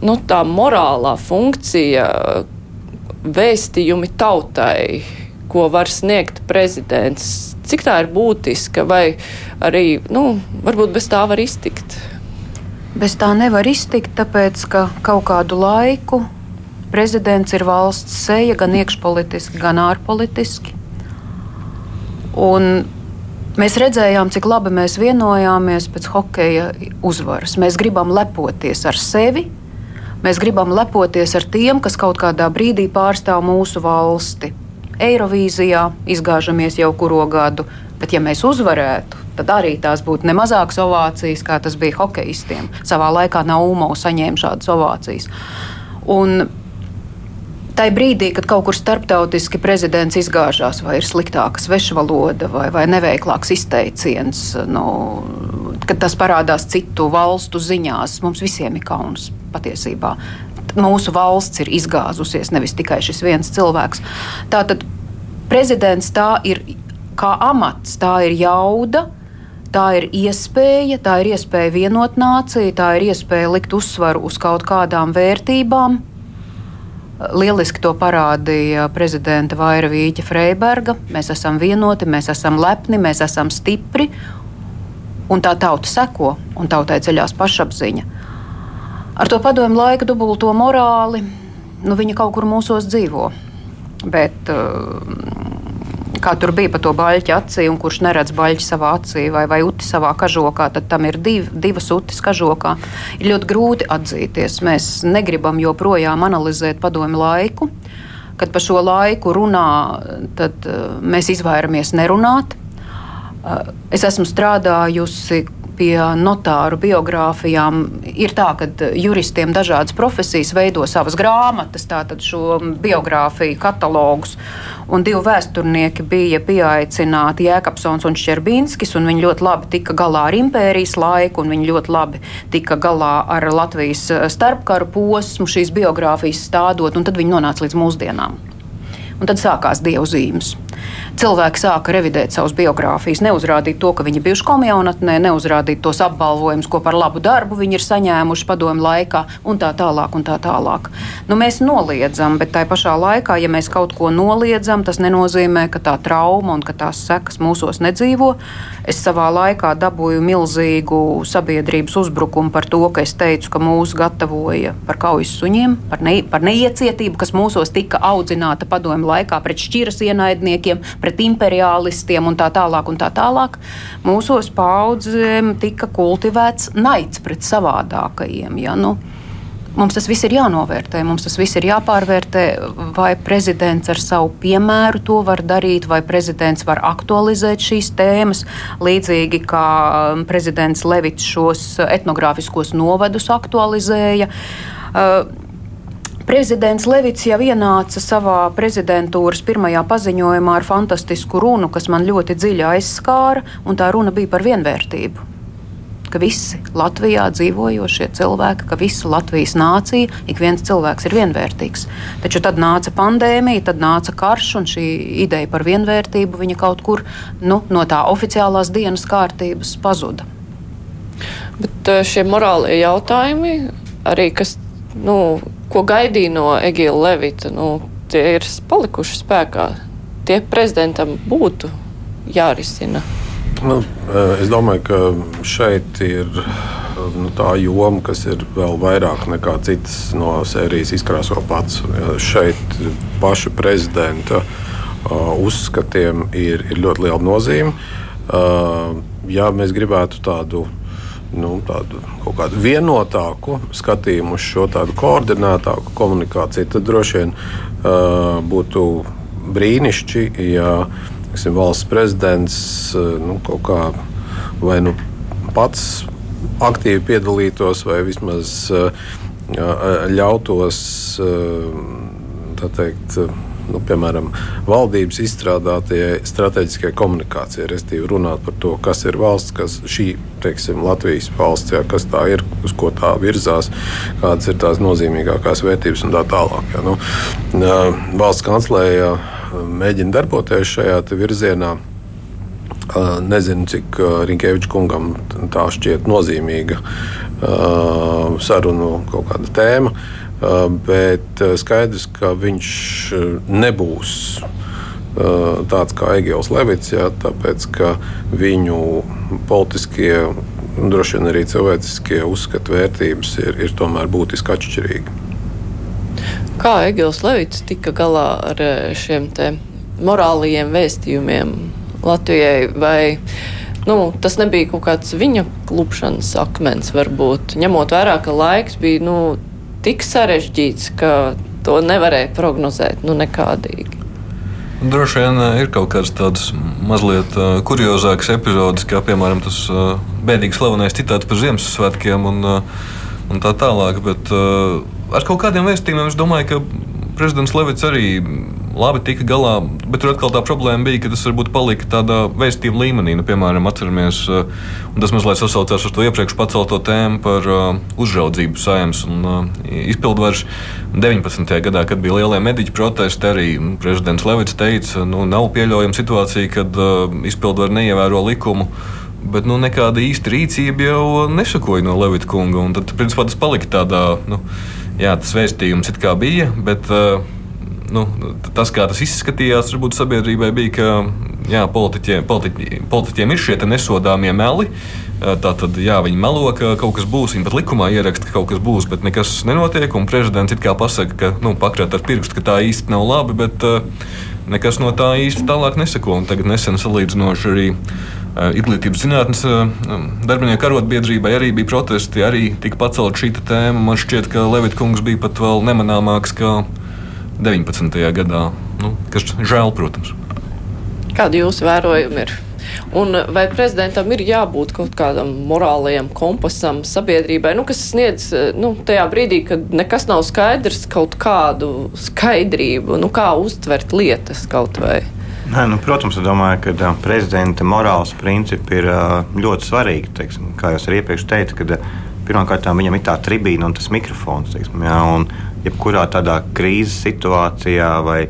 nu, tā morālā funkcija, vēstījumi tautai, ko var sniegt prezidents, cik tā ir būtiska, vai arī, nu, varbūt bez tā var iztikt? Bez tā nevar iztikt, tāpēc, ka kaut kādu laiku prezidents ir valsts seja gan iekšpolitiski, gan ārpolitiski. Un mēs redzējām, cik labi mēs vienojāmies pēc hokeja uzvaras. Mēs gribam lepoties ar sevi, mēs gribam lepoties ar tiem, kas kaut kādā brīdī pārstāv mūsu valsti. Eirovīzijā, izgāžamies jau kuro gadu, bet ja mēs uzvarētu, tad arī tās būtu nemazākas ovācijas, kā tas bija hokeistiem. Savā laikā Naumau saņēma šādas ovācijas. Un Tai brīdī, kad kaut kur starptautiski prezidents izgāžās, vai ir sliktāka svešvaloda, vai, vai neveiklāks izteiciens, nu, kad tas parādās citu valstu ziņās, mums visiem ir kauns patiesībā. Mūsu valsts ir izgāzusies, nevis tikai šis viens cilvēks. Tātad prezidents tā ir kā amats, tā ir jauda. Tā ir iespēja, tā ir iespēja vienot nāciju, tā ir iespēja likt uzsvaru uz kaut kādām vērtībām, Lieliski to parādīja prezidenta Vaira Vīķa Freiberga. Mēs esam vienoti, mēs esam lepni, mēs esam stipri. Un tā tauta seko, un tautai ceļās pašapziņa. Ar to padomu laiku dubulto morāli, nu, viņa kaut kur mūsos dzīvo. Bet uh, kā tur bija pa to baļķa acī, un kurš neredz baļķi savā acī vai, vai uti savā kažokā, tad tam ir div, divas utis kažokā. Ir ļoti grūti atzīties. Mēs negribam joprojām analizēt padomu laiku. Kad par šo laiku runā, tad uh, mēs izvairamies nerunāt. Uh, es esmu strādājusi pie notāru biogrāfijām ir tā, ka juristiem dažādas profesijas veido savas grāmatas, tātad šo biogrāfiju katalogus. Un divi vēsturnieki bija pieaicināti Jēkabsons un Šķerbīnskis, un viņi ļoti labi tika galā ar impērijas laiku, un viņi ļoti labi tika galā ar Latvijas starpkaru posmu, šīs biogrāfijas stādot, un tad viņi nonāca līdz mūsdienām. Un tad sākās dievzīmes cilvēki sāka revidēt savas biogrāfijas, neuzrādīt to, ka viņi bijuši komjaunatnē, neuzrādīt tos apbalvojumus, ko par labu darbu viņi ir saņēmuši padomu laikā, un tā tālāk. Un tā tālāk. Nu, mēs noliedzam, bet tajā pašā laikā, ja mēs kaut ko noliedzam, tas nenozīmē, ka tā trauma un ka tās sekas mūsos nedzīvo. Es savā laikā dabūju milzīgu sabiedrības uzbrukumu par to, ka es teicu, ka mūs gatavoja par kaujas suņiem, par, ne, par neiecietību, kas mūsos tika audzināta padomu laikā pret šķiras ienaidniekiem, pret imperialistiem un tā tālāk. Un tā tālāk. Mūsos paudzēm tika kultivēts naids pret savādākajiem. Ja? Nu, Mums tas viss ir jānovērtē, mums tas viss ir jāpārvērtē, vai prezidents ar savu piemēru to var darīt, vai prezidents var aktualizēt šīs tēmas, līdzīgi kā prezidents Levits šos etnogrāfiskos novadus aktualizēja. Uh, Prezidents Levits jau ienāca savā prezidentūras pirmajā paziņojumā ar fantastisku runu, kas man ļoti dziļi aizskāra, un tā runa bija par vienvērtību ka visi Latvijā dzīvojošie cilvēki, ka visa Latvijas nācija, ik viens cilvēks ir vienvērtīgs. Taču tad nāca pandēmija, tad nāca karš, un šī ideja par vienvērtību kaut kur nu, no tā oficiālās dienas kārtības pazuda. Bet eh, šie morālie jautājumi, arī kas, nu, ko gaidīja no Egila Levita, nu, tie ir palikuši spēkā. Tie prezidentam būtu jārisina. Nu, eh, es domāju, ka šeit ir nu, tā joma, kas ir vēl vairāk nekā citas no sērijas izkrāso pats. Šeit paša prezidenta uh, uzskatiem ir, ir ļoti liela nozīme. Ja mēs gribētu tādu nu, tādu kaut kādu vienotāku skatījumu uz šo tādu koordinētāku komunikāciju, tad droši vien uh, būtu brīnišķīgi, ja tiksim, valsts prezidents eh, nu, kaut kā vai nu pats aktīvi piedalītos, vai vismaz eh, ļautos eh, teikt, nu, piemēram, valdības izstrādātajai strateģiskajai komunikācijai, respektīvi runāt par to, kas ir valsts, kas šī teiksim, Latvijas valsts, jā, kas tā ir, uz ko tā virzās, kādas ir tās nozīmīgākās vērtības un tā tālāk. Jā, nu, valsts kanclēja mēģina darboties šajā virzienā. Nezinu, cik Rinkēviča kungam tā šķiet nozīmīga sarunu kaut kāda tēma, bet skaidrs, ka viņš nebūs tāds kā Egils Levits, jā, tāpēc ka viņu politiskie, droši vien arī cilvēciskie uzskatu vērtības ir, ir tomēr būtiski atšķirīgi. Kā Egils Levits tika galā ar šiem morālajiem vēstījumiem Latvijai? Vai, nu, tas nebija kaut kāds viņa klupšanas akmens, varbūt ņemot vērā, ka laiks bija nu, tik sarežģīts, ka to nevarēja prognozēt nu, nekādīgi. Droši vien ir kaut kādas tādas mazliet uh, kuriozākas epizodes, kā piemēram tas uh, bēdīgi slavenais citāts par Ziemassvētkiem un, uh, un tā tālāk. Bet uh, ar kaut kādiem vēstījumiem es domāju, ka prezidents Levits arī labi tika galā, bet tur atkal tā problēma bija, ka tas varbūt palika tādā vēstījuma līmenī. Nu, piemēram, atceramies, uh, un tas mazliet sasaucās ar to iepriekš pacelto tēmu par uh, uzraudzību saimnes un uh, izpildvaras. 19. gadā, kad bija lielie mediķu protesti, arī prezidents Levits teica, nu, nav pieļaujama situācija, kad izpildvara neievēro likumu. Bet nu, nekāda īsta rīcība jau nesakoja no Levita kunga. Tad, principā, tas palika tādā, nu, jā, tas vēstījums it kā bija, bet uh, nu, tas, kā tas izskatījās, varbūt sabiedrībai bija, ka jā, politiķiem, politiķiem, politiķiem ir šie nesodāmie meli. Tā tad, jā, viņi melo, ka kaut kas būs. Viņi pat likumā ieraksta, ka kaut kas būs, bet nekas nenotiek. Un prezidents it kā pasaka, ka nu, pakrāt ar pirkstu, ka tā īsti nav labi, bet nekas no tā īsti tālāk neseko. Un tagad nesen salīdzinoši arī Izglītības zinātnes darbinieku arotbiedrībai arī bija protesti, arī tika pacelt šī tēma. Man šķiet, ka Levita kungs bija pat vēl nemanāmāks. 19. gadā. Nu, kas žēl, protams. Kādi jūsu vērojumi ir? Un vai prezidentam ir jābūt kaut kādam morālajam kompasam sabiedrībai, nu, kas sniedz nu, tajā brīdī, kad nekas nav skaidrs, kaut kādu skaidrību, nu, kā uztvert lietas kaut vai? Nē, nu, protams, es domāju, ka prezidenta morāls principi ir ļoti svarīgi. Teiksim, kā jau iepriekš teicu, kad pirmkārt viņam ir tā tribīna un tas mikrofons. Teiksim, jā, un, jebkurā tādā krīzes situācijā vai,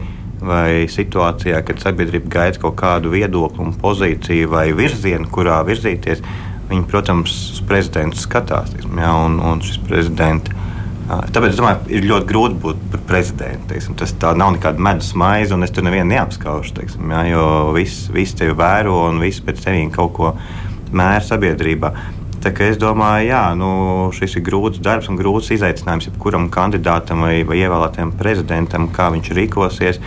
vai situācijā, kad sabiedrība gaida kaut kādu viedokli, pozīciju vai virzienu, kurā virzīties, viņi, protams, uz prezidentu skatās. Jā, un, un šis prezidents. Tāpēc es domāju, ir ļoti grūti būt par prezidentu. Teiksim. Tas nav nekāda medus maize, un es tur nevienu neapskaužu. Teiksim, jā, jo viss vis tevi vēro un viss pēc tevis kaut ko mēra sabiedrībā. Es domāju, jā, nu, šis ir grūts darbs un grūts izaicinājums jebkuram kandidātam vai, vai ievēlētajam prezidentam, kā viņš rīkosies.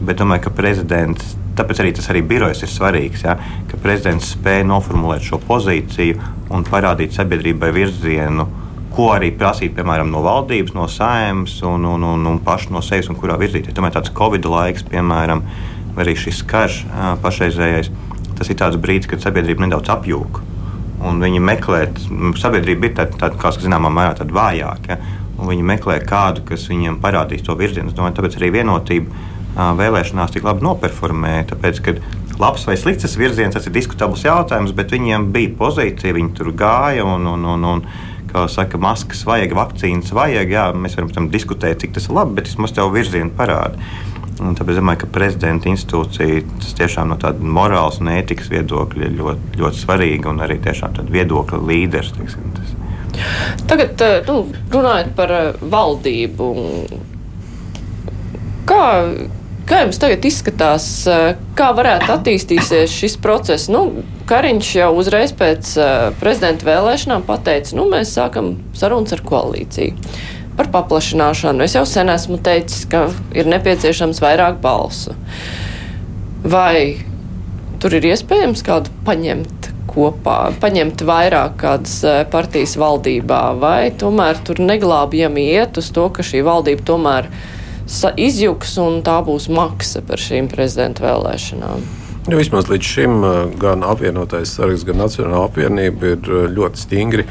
Bet domāju, ka prezidents, tāpēc arī tas arī birojs ir svarīgs, ja, ka prezidents spēja noformulēt šo pozīciju un parādīt sabiedrībai virzienu, ko arī prasīt, piemēram, no valdības, no saimnes un, un, un, un pašu no sevis, un kurā virzīties. Tomēr tāds Covid laiks, piemēram, arī šis karš pašreizējais, tas ir tāds brīdis, kad sabiedrība nedaudz apjūka un viņi meklē, sabiedrība ir tāda, tā, kā zināmā mērā tāda vājāka. Ja? Viņi meklē kādu, kas viņiem parādīs to virzienu. Domāju, tāpēc arī vienotība vēlēšanās tik labi noperformēja. Tāpēc, kad labs vai slikts tas virziens, tas ir diskutabls jautājums, bet viņiem bija pozīcija, viņi tur gāja un, un, un, un kā saka, maskas vajag, vakcīnas vajag. Jā, mēs varam tam diskutēt, cik tas ir labi, bet vismaz tev virzienu parāda. Un tāpēc es domāju, ka prezidenta institūcija tas tiešām no tāda morāls un ētikas viedokļa ir ļoti, ļoti svarīga un arī tiešām viedokļa līderis. Teiksim, tas. Tagad eh, nu, runājot par eh, valdību. Kā, kā jums tagad izskatās, eh, kā varētu attīstīties šis process? Nu, Kariņš jau uzreiz pēc prezidenta vēlēšanām pateica, nu, mēs sākam sarunas ar koalīciju par paplašināšanu. Es jau sen esmu teicis, ka ir nepieciešams vairāk balsu. Vai tur ir iespējams kādu paņemt kopā, paņemt vairāk kādas e, partijas valdībā, vai tomēr tur neglābjami iet uz to, ka šī valdība tomēr izjuks un tā būs maksa par šīm prezidenta vēlēšanām? Nu, vismaz līdz šim gan apvienotais saraksts, gan Nacionāla apvienība ir ļoti stingri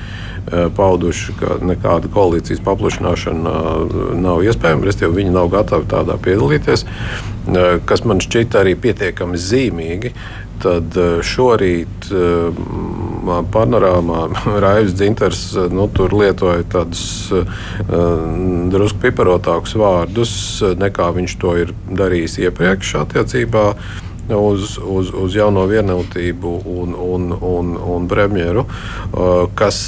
pauduši, ka nekāda koalīcijas paplašināšana nav iespējama, respektīvi viņi nav gatavi tādā piedalīties, kas man šķita arī pietiekami zīmīgi. Tad šorīt panorāmā Raivs Dzinters nu, lietoja tādus drusku piparotākus vārdus, nekā viņš to ir darījis iepriekš attiecībā uz, uz, uz jauno vienotību un, un, un, un premjeru, kas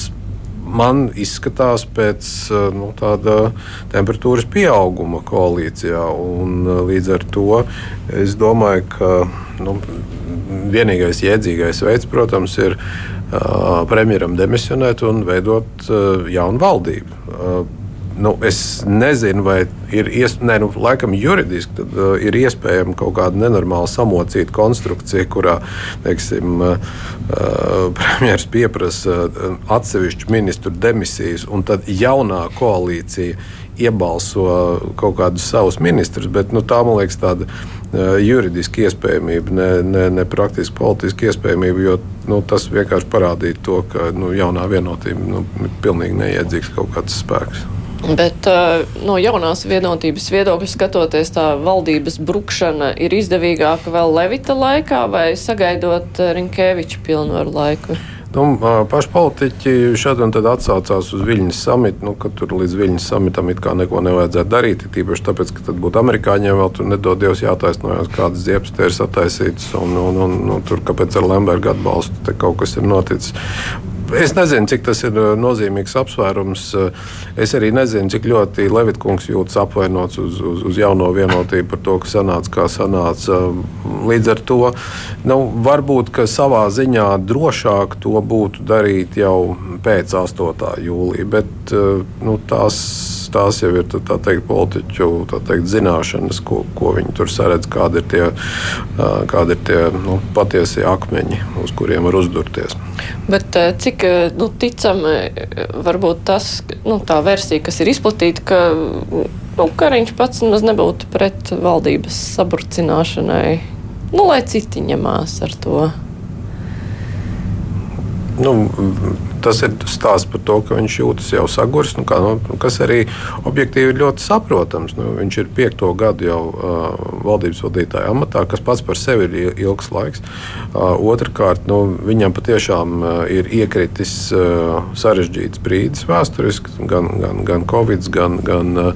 man izskatās pēc eh, nu, tāda temperatūras pieauguma koalīcijā. Un, eh, līdz ar to es domāju, ka nu, vienīgais jēdzīgais veids, protams, ir uh, premjeram demisionēt un veidot uh, jaunu valdību. Uh, nu, es nezinu, vai ir iespējams, nu, laikam juridiski tad, uh, ir iespējama kaut kāda nenormāla samocīta konstrukcija, kurā teiksim, uh, premjerministrs pieprasa uh, atsevišķu ministru demisijas, un tad jaunā koalīcija iebalso kaut kādus savus ministrus. Bet nu, tā, man liekas, tāda uh, juridiska iespējamība, ne, ne, ne praktiski politiska iespējamība, jo nu, tas vienkārši parādīja to, ka nu, jaunā vienotība nu, ir pilnīgi neiedzīgs kaut kāds spēks. Bet no jaunās vienotības viedokļa skatoties, tā valdības brukšana ir izdevīgāka vēl Levita laikā vai sagaidot Rinkēviča pilnvaru laiku? Nu, paši politiķi šādi un tad atsaucās uz Viļņas samitu, nu, ka tur līdz Viļņas samitam it kā neko nevajadzētu darīt. Tīpaši tāpēc, ka tad būtu amerikāņiem vēl tur nedod Dievs jātaisnojas, kādas ziepes te ir sataisītas un, un, un, un tur kāpēc ar Lemberga atbalstu te kaut kas ir noticis. Es nezinu, cik tas ir uh, nozīmīgs apsvērums. Uh, es arī nezinu, cik ļoti Levitkungs jūtas apvainots uz, uz, uz jauno vienotību par to, ka sanāca kā sanāca. Līdz ar to nu, varbūt savā ziņā drošāk to būtu darīt jau pēc 8. jūlija, bet uh, nu, tās tās jau ir teikt, politiķu teikt, zināšanas, ko, ko viņi tur saredz, kādi ir tie, kādi ir tie nu, patiesie akmeņi, uz kuriem var uzdurties. Bet cik nu, ticami var būt tas, nu, tā versija, kas ir izplatīta, ka nu, Kariņš pats nemaz nebūtu pret valdības saburcināšanai, nu, lai citi ņemās ar to? Nu, tas ir stāsts par to, ka viņš jūtas jau saguris, nu, kā, nu, kas arī objektīvi ir ļoti saprotams. Nu, viņš ir piekto gadu jau uh, valdības vadītāja amatā, kas pats par sevi ir ilgs laiks. Uh, Otrakārt, nu, viņam patiešām uh, ir iekritis uh, sarežģīts brīdis vēsturiski, gan, gan, gan Covid, gan, gan uh,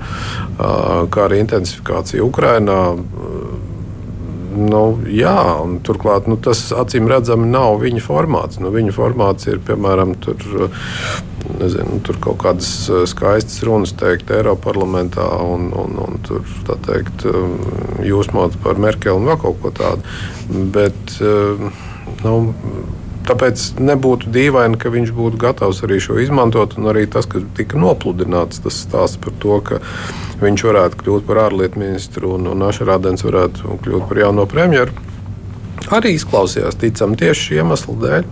kara intensifikācija Ukrainā. Uh, Nu, jā, un turklāt nu, tas acīm redzami nav viņa formāts. Nu, viņa formāts ir piemēram tur, nezinu, tur kaut kādas eh, skaistas runas teikt Eiropas parlamentā un, un, un tur, teikt, eh, jūsmot par Merkeli un vēl kaut ko tādu. Bet, eh, nu, Tāpēc nebūtu dīvaini, ka viņš būtu gatavs arī šo izmantot. Arī tas, kas tika nopludināts, tas stāsta par to, ka viņš varētu kļūt par ārlietu ministru un, un Ašarādens varētu kļūt par jauno premjeru. Arī izklausījās ticam tieši šī iemesla dēļ.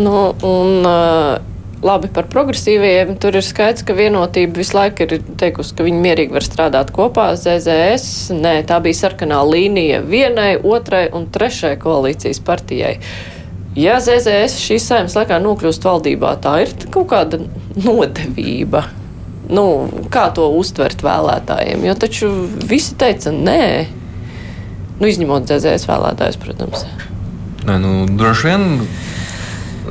Nu, un, uh... Labi, par progresīviem tur ir skaidrs, ka vienotība visu laiku ir teikusi, ka viņi mierīgi var strādāt kopā. ZZS, nē, tā bija sarkanā līnija vienai, otrai un trešai koalīcijas partijai. Ja ZZS šīs saimnes laikā nokļūst valdībā, tā ir kaut kāda nodevība nu, kā to uztvert vēlētājiem. Jo taču visi teica, nē, nu, izņemot dzēzēs vēlētājus, protams. Nē, nu, droši vien.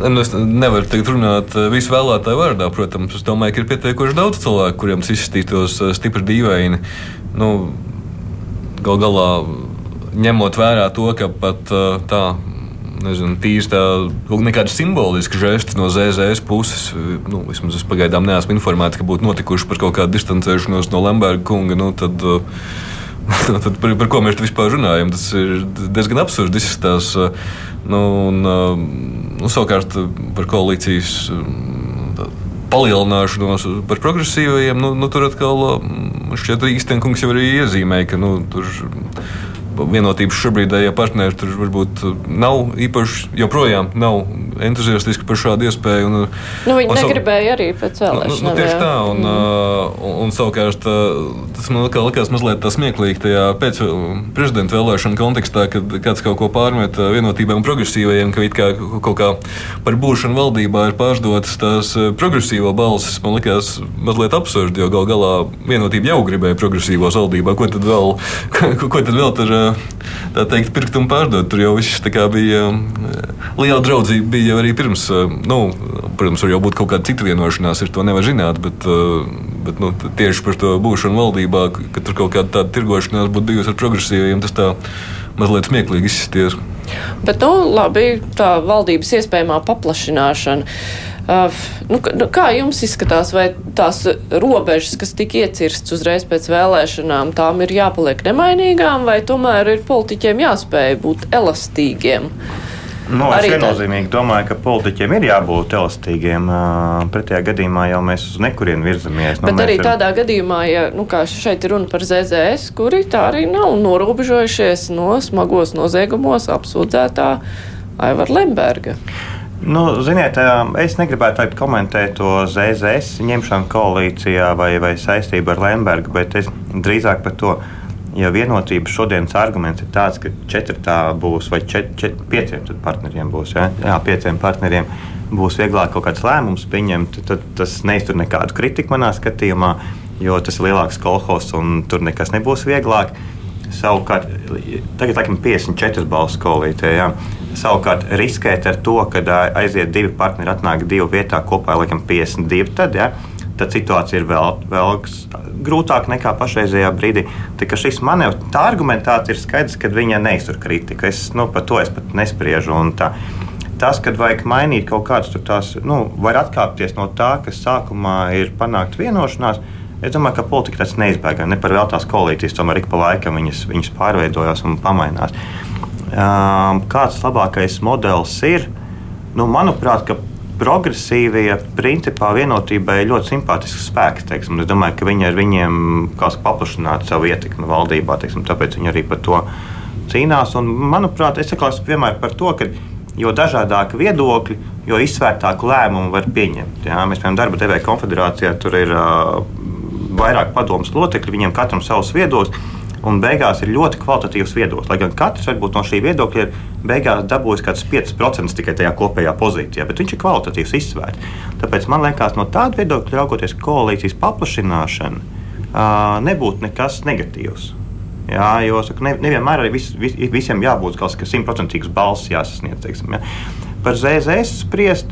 Nu, es nevaru teikt, runāt eh, visu vēlētāju vārdā. Protams, es domāju, ka ir pietiekoši daudz cilvēku, kuriem tas izskatītos eh, stipri dīvaini. Nu, gal galā, ņemot vērā to, ka pat eh, tā nezinu, tīri tā, nekāda simboliska žesta no ZZS puses. Nu, vismaz es pagaidām neesmu informēts, ka būtu notikuši par kaut kādu distancēšanos no Lemberga kunga. Nu, tad, tad par, par ko mēs vispār runājam? Tas ir diezgan absurdi izskatās. Nu, un, nu, savukārt par koalīcijas palielināšanos par progresīvajiem, nu, nu, tur atkal šķiet, ka Īstenkungs jau arī iezīmēja, ka nu, tur vienotības šobrīd ja partneri tur varbūt nav īpaši, joprojām nav entuziastiski par šādu iespēju. Un, nu, viņi un, negribēja arī pēc vēlēšanām. Nu, nu, tieši tā, un, mm. un, un savukārt tas man likās mazliet smieklīgi tajā pēc prezidenta vēlēšanu kontekstā, kad kāds kaut ko pārmet vienotībā un progresīvajiem, ka kā, kaut kā par būšanu valdībā ir pārdotas tās progresīvo balsis. Man likās mazliet absurdi, jo gal galā vienotība jau gribēja progresīvos valdībā. Ko tad vēl, ko, ko tad vēl tur tā teikt, pirkt un pārdot. Tur jau viss bija liela draudzība. Bija arī pirms, nu, protams, var jau būt kaut kāda cita vienošanās, ir to nevar zināt. Bet, bet nu, tieši par to būšanu valdībā, ka tur kaut kāda tāda tirgošanās būtu bijusi ar progresīviem, tas tā mazliet smieklīgi izsties. Bet, nu, labi, tā valdības iespējamā paplašināšana. Nu, nu, kā jums izskatās, vai tās robežas, kas tika iecirstas uzreiz pēc vēlēšanām, tām ir jāpaliek nemainīgām, vai tomēr ir politiķiem jāspēj būt elastīgiem? Nu, es viennozīmīgi domāju, ka politiķiem ir jābūt elastīgiem. Pretējā gadījumā jau mēs uz nekurienu virzamies. Nu, Bet arī ir... tādā gadījumā, ja nu, šeit ir runa par ZZS, kuri tā arī nav norobežojušies no smagos noziegumos apsūdzētā Aivara Lemberga. Nu, ziniet, es negribētu komentēt to ZZS ņemšanu koalīcijā vai, vai saistību ar Lembergu, bet es drīzāk par to ja vienotības šodienas arguments ir tāds, ka četrtā būs vai čet, čet, pieciem partneriem būs, ja? jā, pieciem partneriem būs vieglāk kaut kāds lēmums pieņemt, tad tas neiztur nekādu kritiku manā skatījumā, jo tas ir lielāks kolhos un tur nekas nebūs vieglāk. Savukārt, tagad laikam 54 balsu koalīcijā. Ja? Savukārt, riskēt ar to, ka aiziet divi partneri, atnāk divu vietā kopā, laikam 52. Tad, ja? tad situācija ir vēl, vēl grūtāka nekā pašreizējā brīdī. Tā, šis manevrs, tā argumentācija ir skaidrs, ka viņa neiztur kritiku. Es nu, par to es pat nespriežu. Tas, kad vajag mainīt kaut kādas tās, nu, var atkāpties no tā, kas sākumā ir panākt vienošanās. Es domāju, ka politika tas neizbēgami. Ne par vēl tās koalīcijas, tomēr ik pa laikam viņas, viņas pārveidojās un pamainās. Kāds labākais modelis ir? Nu, manuprāt, progresīvie principā vienotībai ļoti simpātisks spēks. Teiksim. Es domāju, ka viņi ar viņiem paplašinātu savu ietekmi valdībā, teiksim, tāpēc viņi arī par to cīnās. Un, manuprāt, es saku vienmēr par to, ka jo dažādāki viedokļi, jo izsvērtāku lēmumu var pieņemt. Jā? Mēs, piemēram, darba devēja konfederācijā tur ir uh, vairāk padomus locekļi, viņiem katram savs viedoklis un beigās ir ļoti kvalitatīvs viedoklis. Lai gan katrs varbūt no šī viedokļa ir beigās dabūjis kaut kāds 5% tikai tajā kopējā pozīcijā, bet viņš ir kvalitatīvs izsvērts. Tāpēc man liekas, no tāda viedokļa raugoties, koalīcijas paplašināšana uh, nebūtu nekas negatīvs. Jā, jo saku, ne, nevienmēr arī vis, vis, visiem jābūt kaut kādam simtprocentīgs balss jāsasniedz. Teiksim, ja. Par ZZS spriest,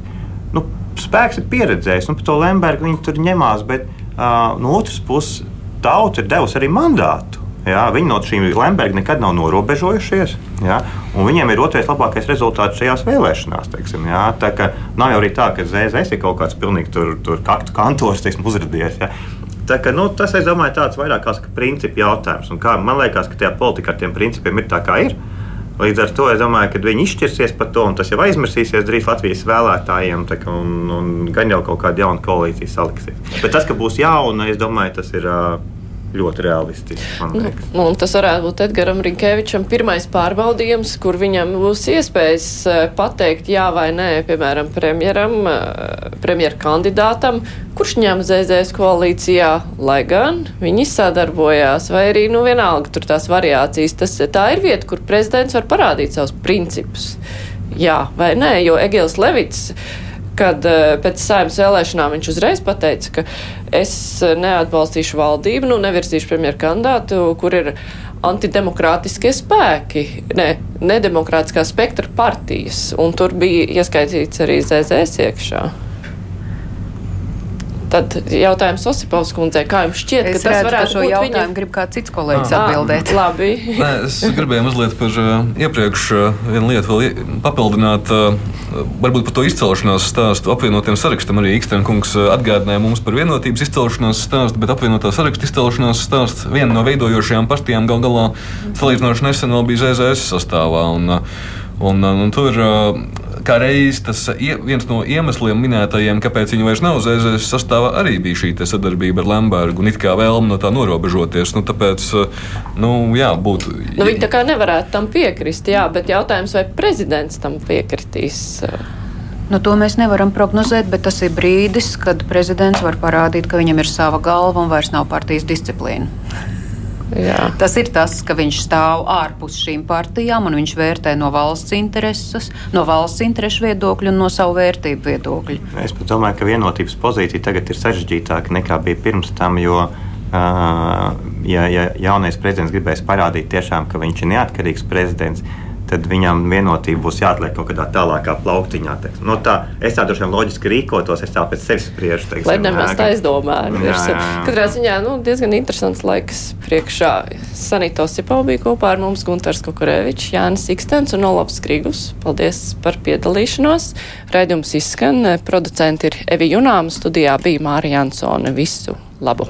nu, spēks ir pieredzējis, un par to Lembergu viņi tur ņemās, bet uh, no otras puses tauta ir devusi arī mandātu. Jā, viņi no šīm Lemberga nekad nav norobežojušies. Jā, viņiem ir otrais labākais rezultāts šajās vēlēšanās. Teiksim, jā, tā kā nav jau arī tā, ka ZZS ir kaut kāds pilnīgi tur, tur kaktu kantors teiksim, uzrādījies. Jā. Tā kā, nu, tas, es domāju, tāds vairāk kā principu jautājums. Un kā, man liekas, ka tajā politikā ar tiem principiem ir tā, kā ir. Līdz ar to es domāju, ka viņi izšķirsies par to, un tas jau aizmirsīsies drīz Latvijas vēlētājiem, kā, un, un gan jau kaut kāda jauna koalīcija saliksies. Bet tas, ka būs jauna, es domāju, tas ir. Uh, ļoti realistiski. Nu, nu, tas varētu būt Edgars Rinkevičam pirmais pārbaudījums, kur viņam būs iespējas eh, pateikt jā vai nē, piemēram, premjeram, eh, premjerkandidātam, kurš ņem ZZS koalīcijā, lai gan viņi sadarbojās, vai arī, nu, vienalga tur tās variācijas. Tas, tā ir vieta, kur prezidents var parādīt savus principus. Jā vai nē, jo Egils Levits kad eh, pēc saimnes vēlēšanām viņš uzreiz pateica, ka es eh, neatbalstīšu valdību, nu nevirzīšu premjeru kandidātu, kur ir antidemokrātiskie spēki, ne, nedemokrātiskā spektra partijas, un tur bija ieskaitīts arī ZZS iekšā. Tad jautājums Osipovs kundzei, kā jums šķiet, es ka tas redzu, varētu būt jautājumu, viņa... grib kāds cits kolēģis ah, atbildēt. Labi. Nē, es gribēju mazliet par uh, iepriekš uh, vienu lietu vēl papildināt, uh, varbūt par to izcelšanās stāstu. Apvienotiem sarakstam arī Ikstēna kungs atgādināja mums par vienotības izcelšanās stāstu, bet apvienotā saraksta izcelšanās stāsts viena no veidojošajām partijām gal galā salīdzinoši nesen vēl bija ZZS sastāvā. Un, un, un, un tur kā reiz tas viens no iemesliem minētajiem, kāpēc viņi vairs nav ZZS sastāvā, arī bija šī sadarbība ar Lembergu un it kā vēlme no tā norobežoties. Nu, tāpēc, nu, jā, būtu. Nu, viņi tā kā nevarētu tam piekrist, jā, bet jautājums, vai prezidents tam piekritīs? Nu, to mēs nevaram prognozēt, bet tas ir brīdis, kad prezidents var parādīt, ka viņam ir sava galva un vairs nav partijas disciplīna. Jā. Tas ir tas, ka viņš stāv ārpus šīm partijām un viņš vērtē no valsts intereses, no valsts interesu viedokļa un no savu vērtību viedokļa. Es domāju, ka vienotības pozīcija tagad ir sarežģītāka nekā bija pirms tam, jo uh, ja, ja jaunais prezidents gribēs parādīt tiešām, ka viņš ir neatkarīgs prezidents, tad viņam vienotība būs jāatliek kaut kādā tālākā plauktiņā. Teiksim. No tā, es tā droši vien loģiski rīkotos, es tā pēc sevis spriežu. Teiksim, Lai nemaz tā aizdomāju. Katrā ziņā nu, diezgan interesants laiks priekšā. Sanito Sipo bija kopā ar mums Guntars Kukurevičs, Jānis Ikstens un Olafs Krigus. Paldies par piedalīšanos. Raidījums izskan. Producenti ir Evi Junāma, studijā bija Mārija Ansone. Visu labu!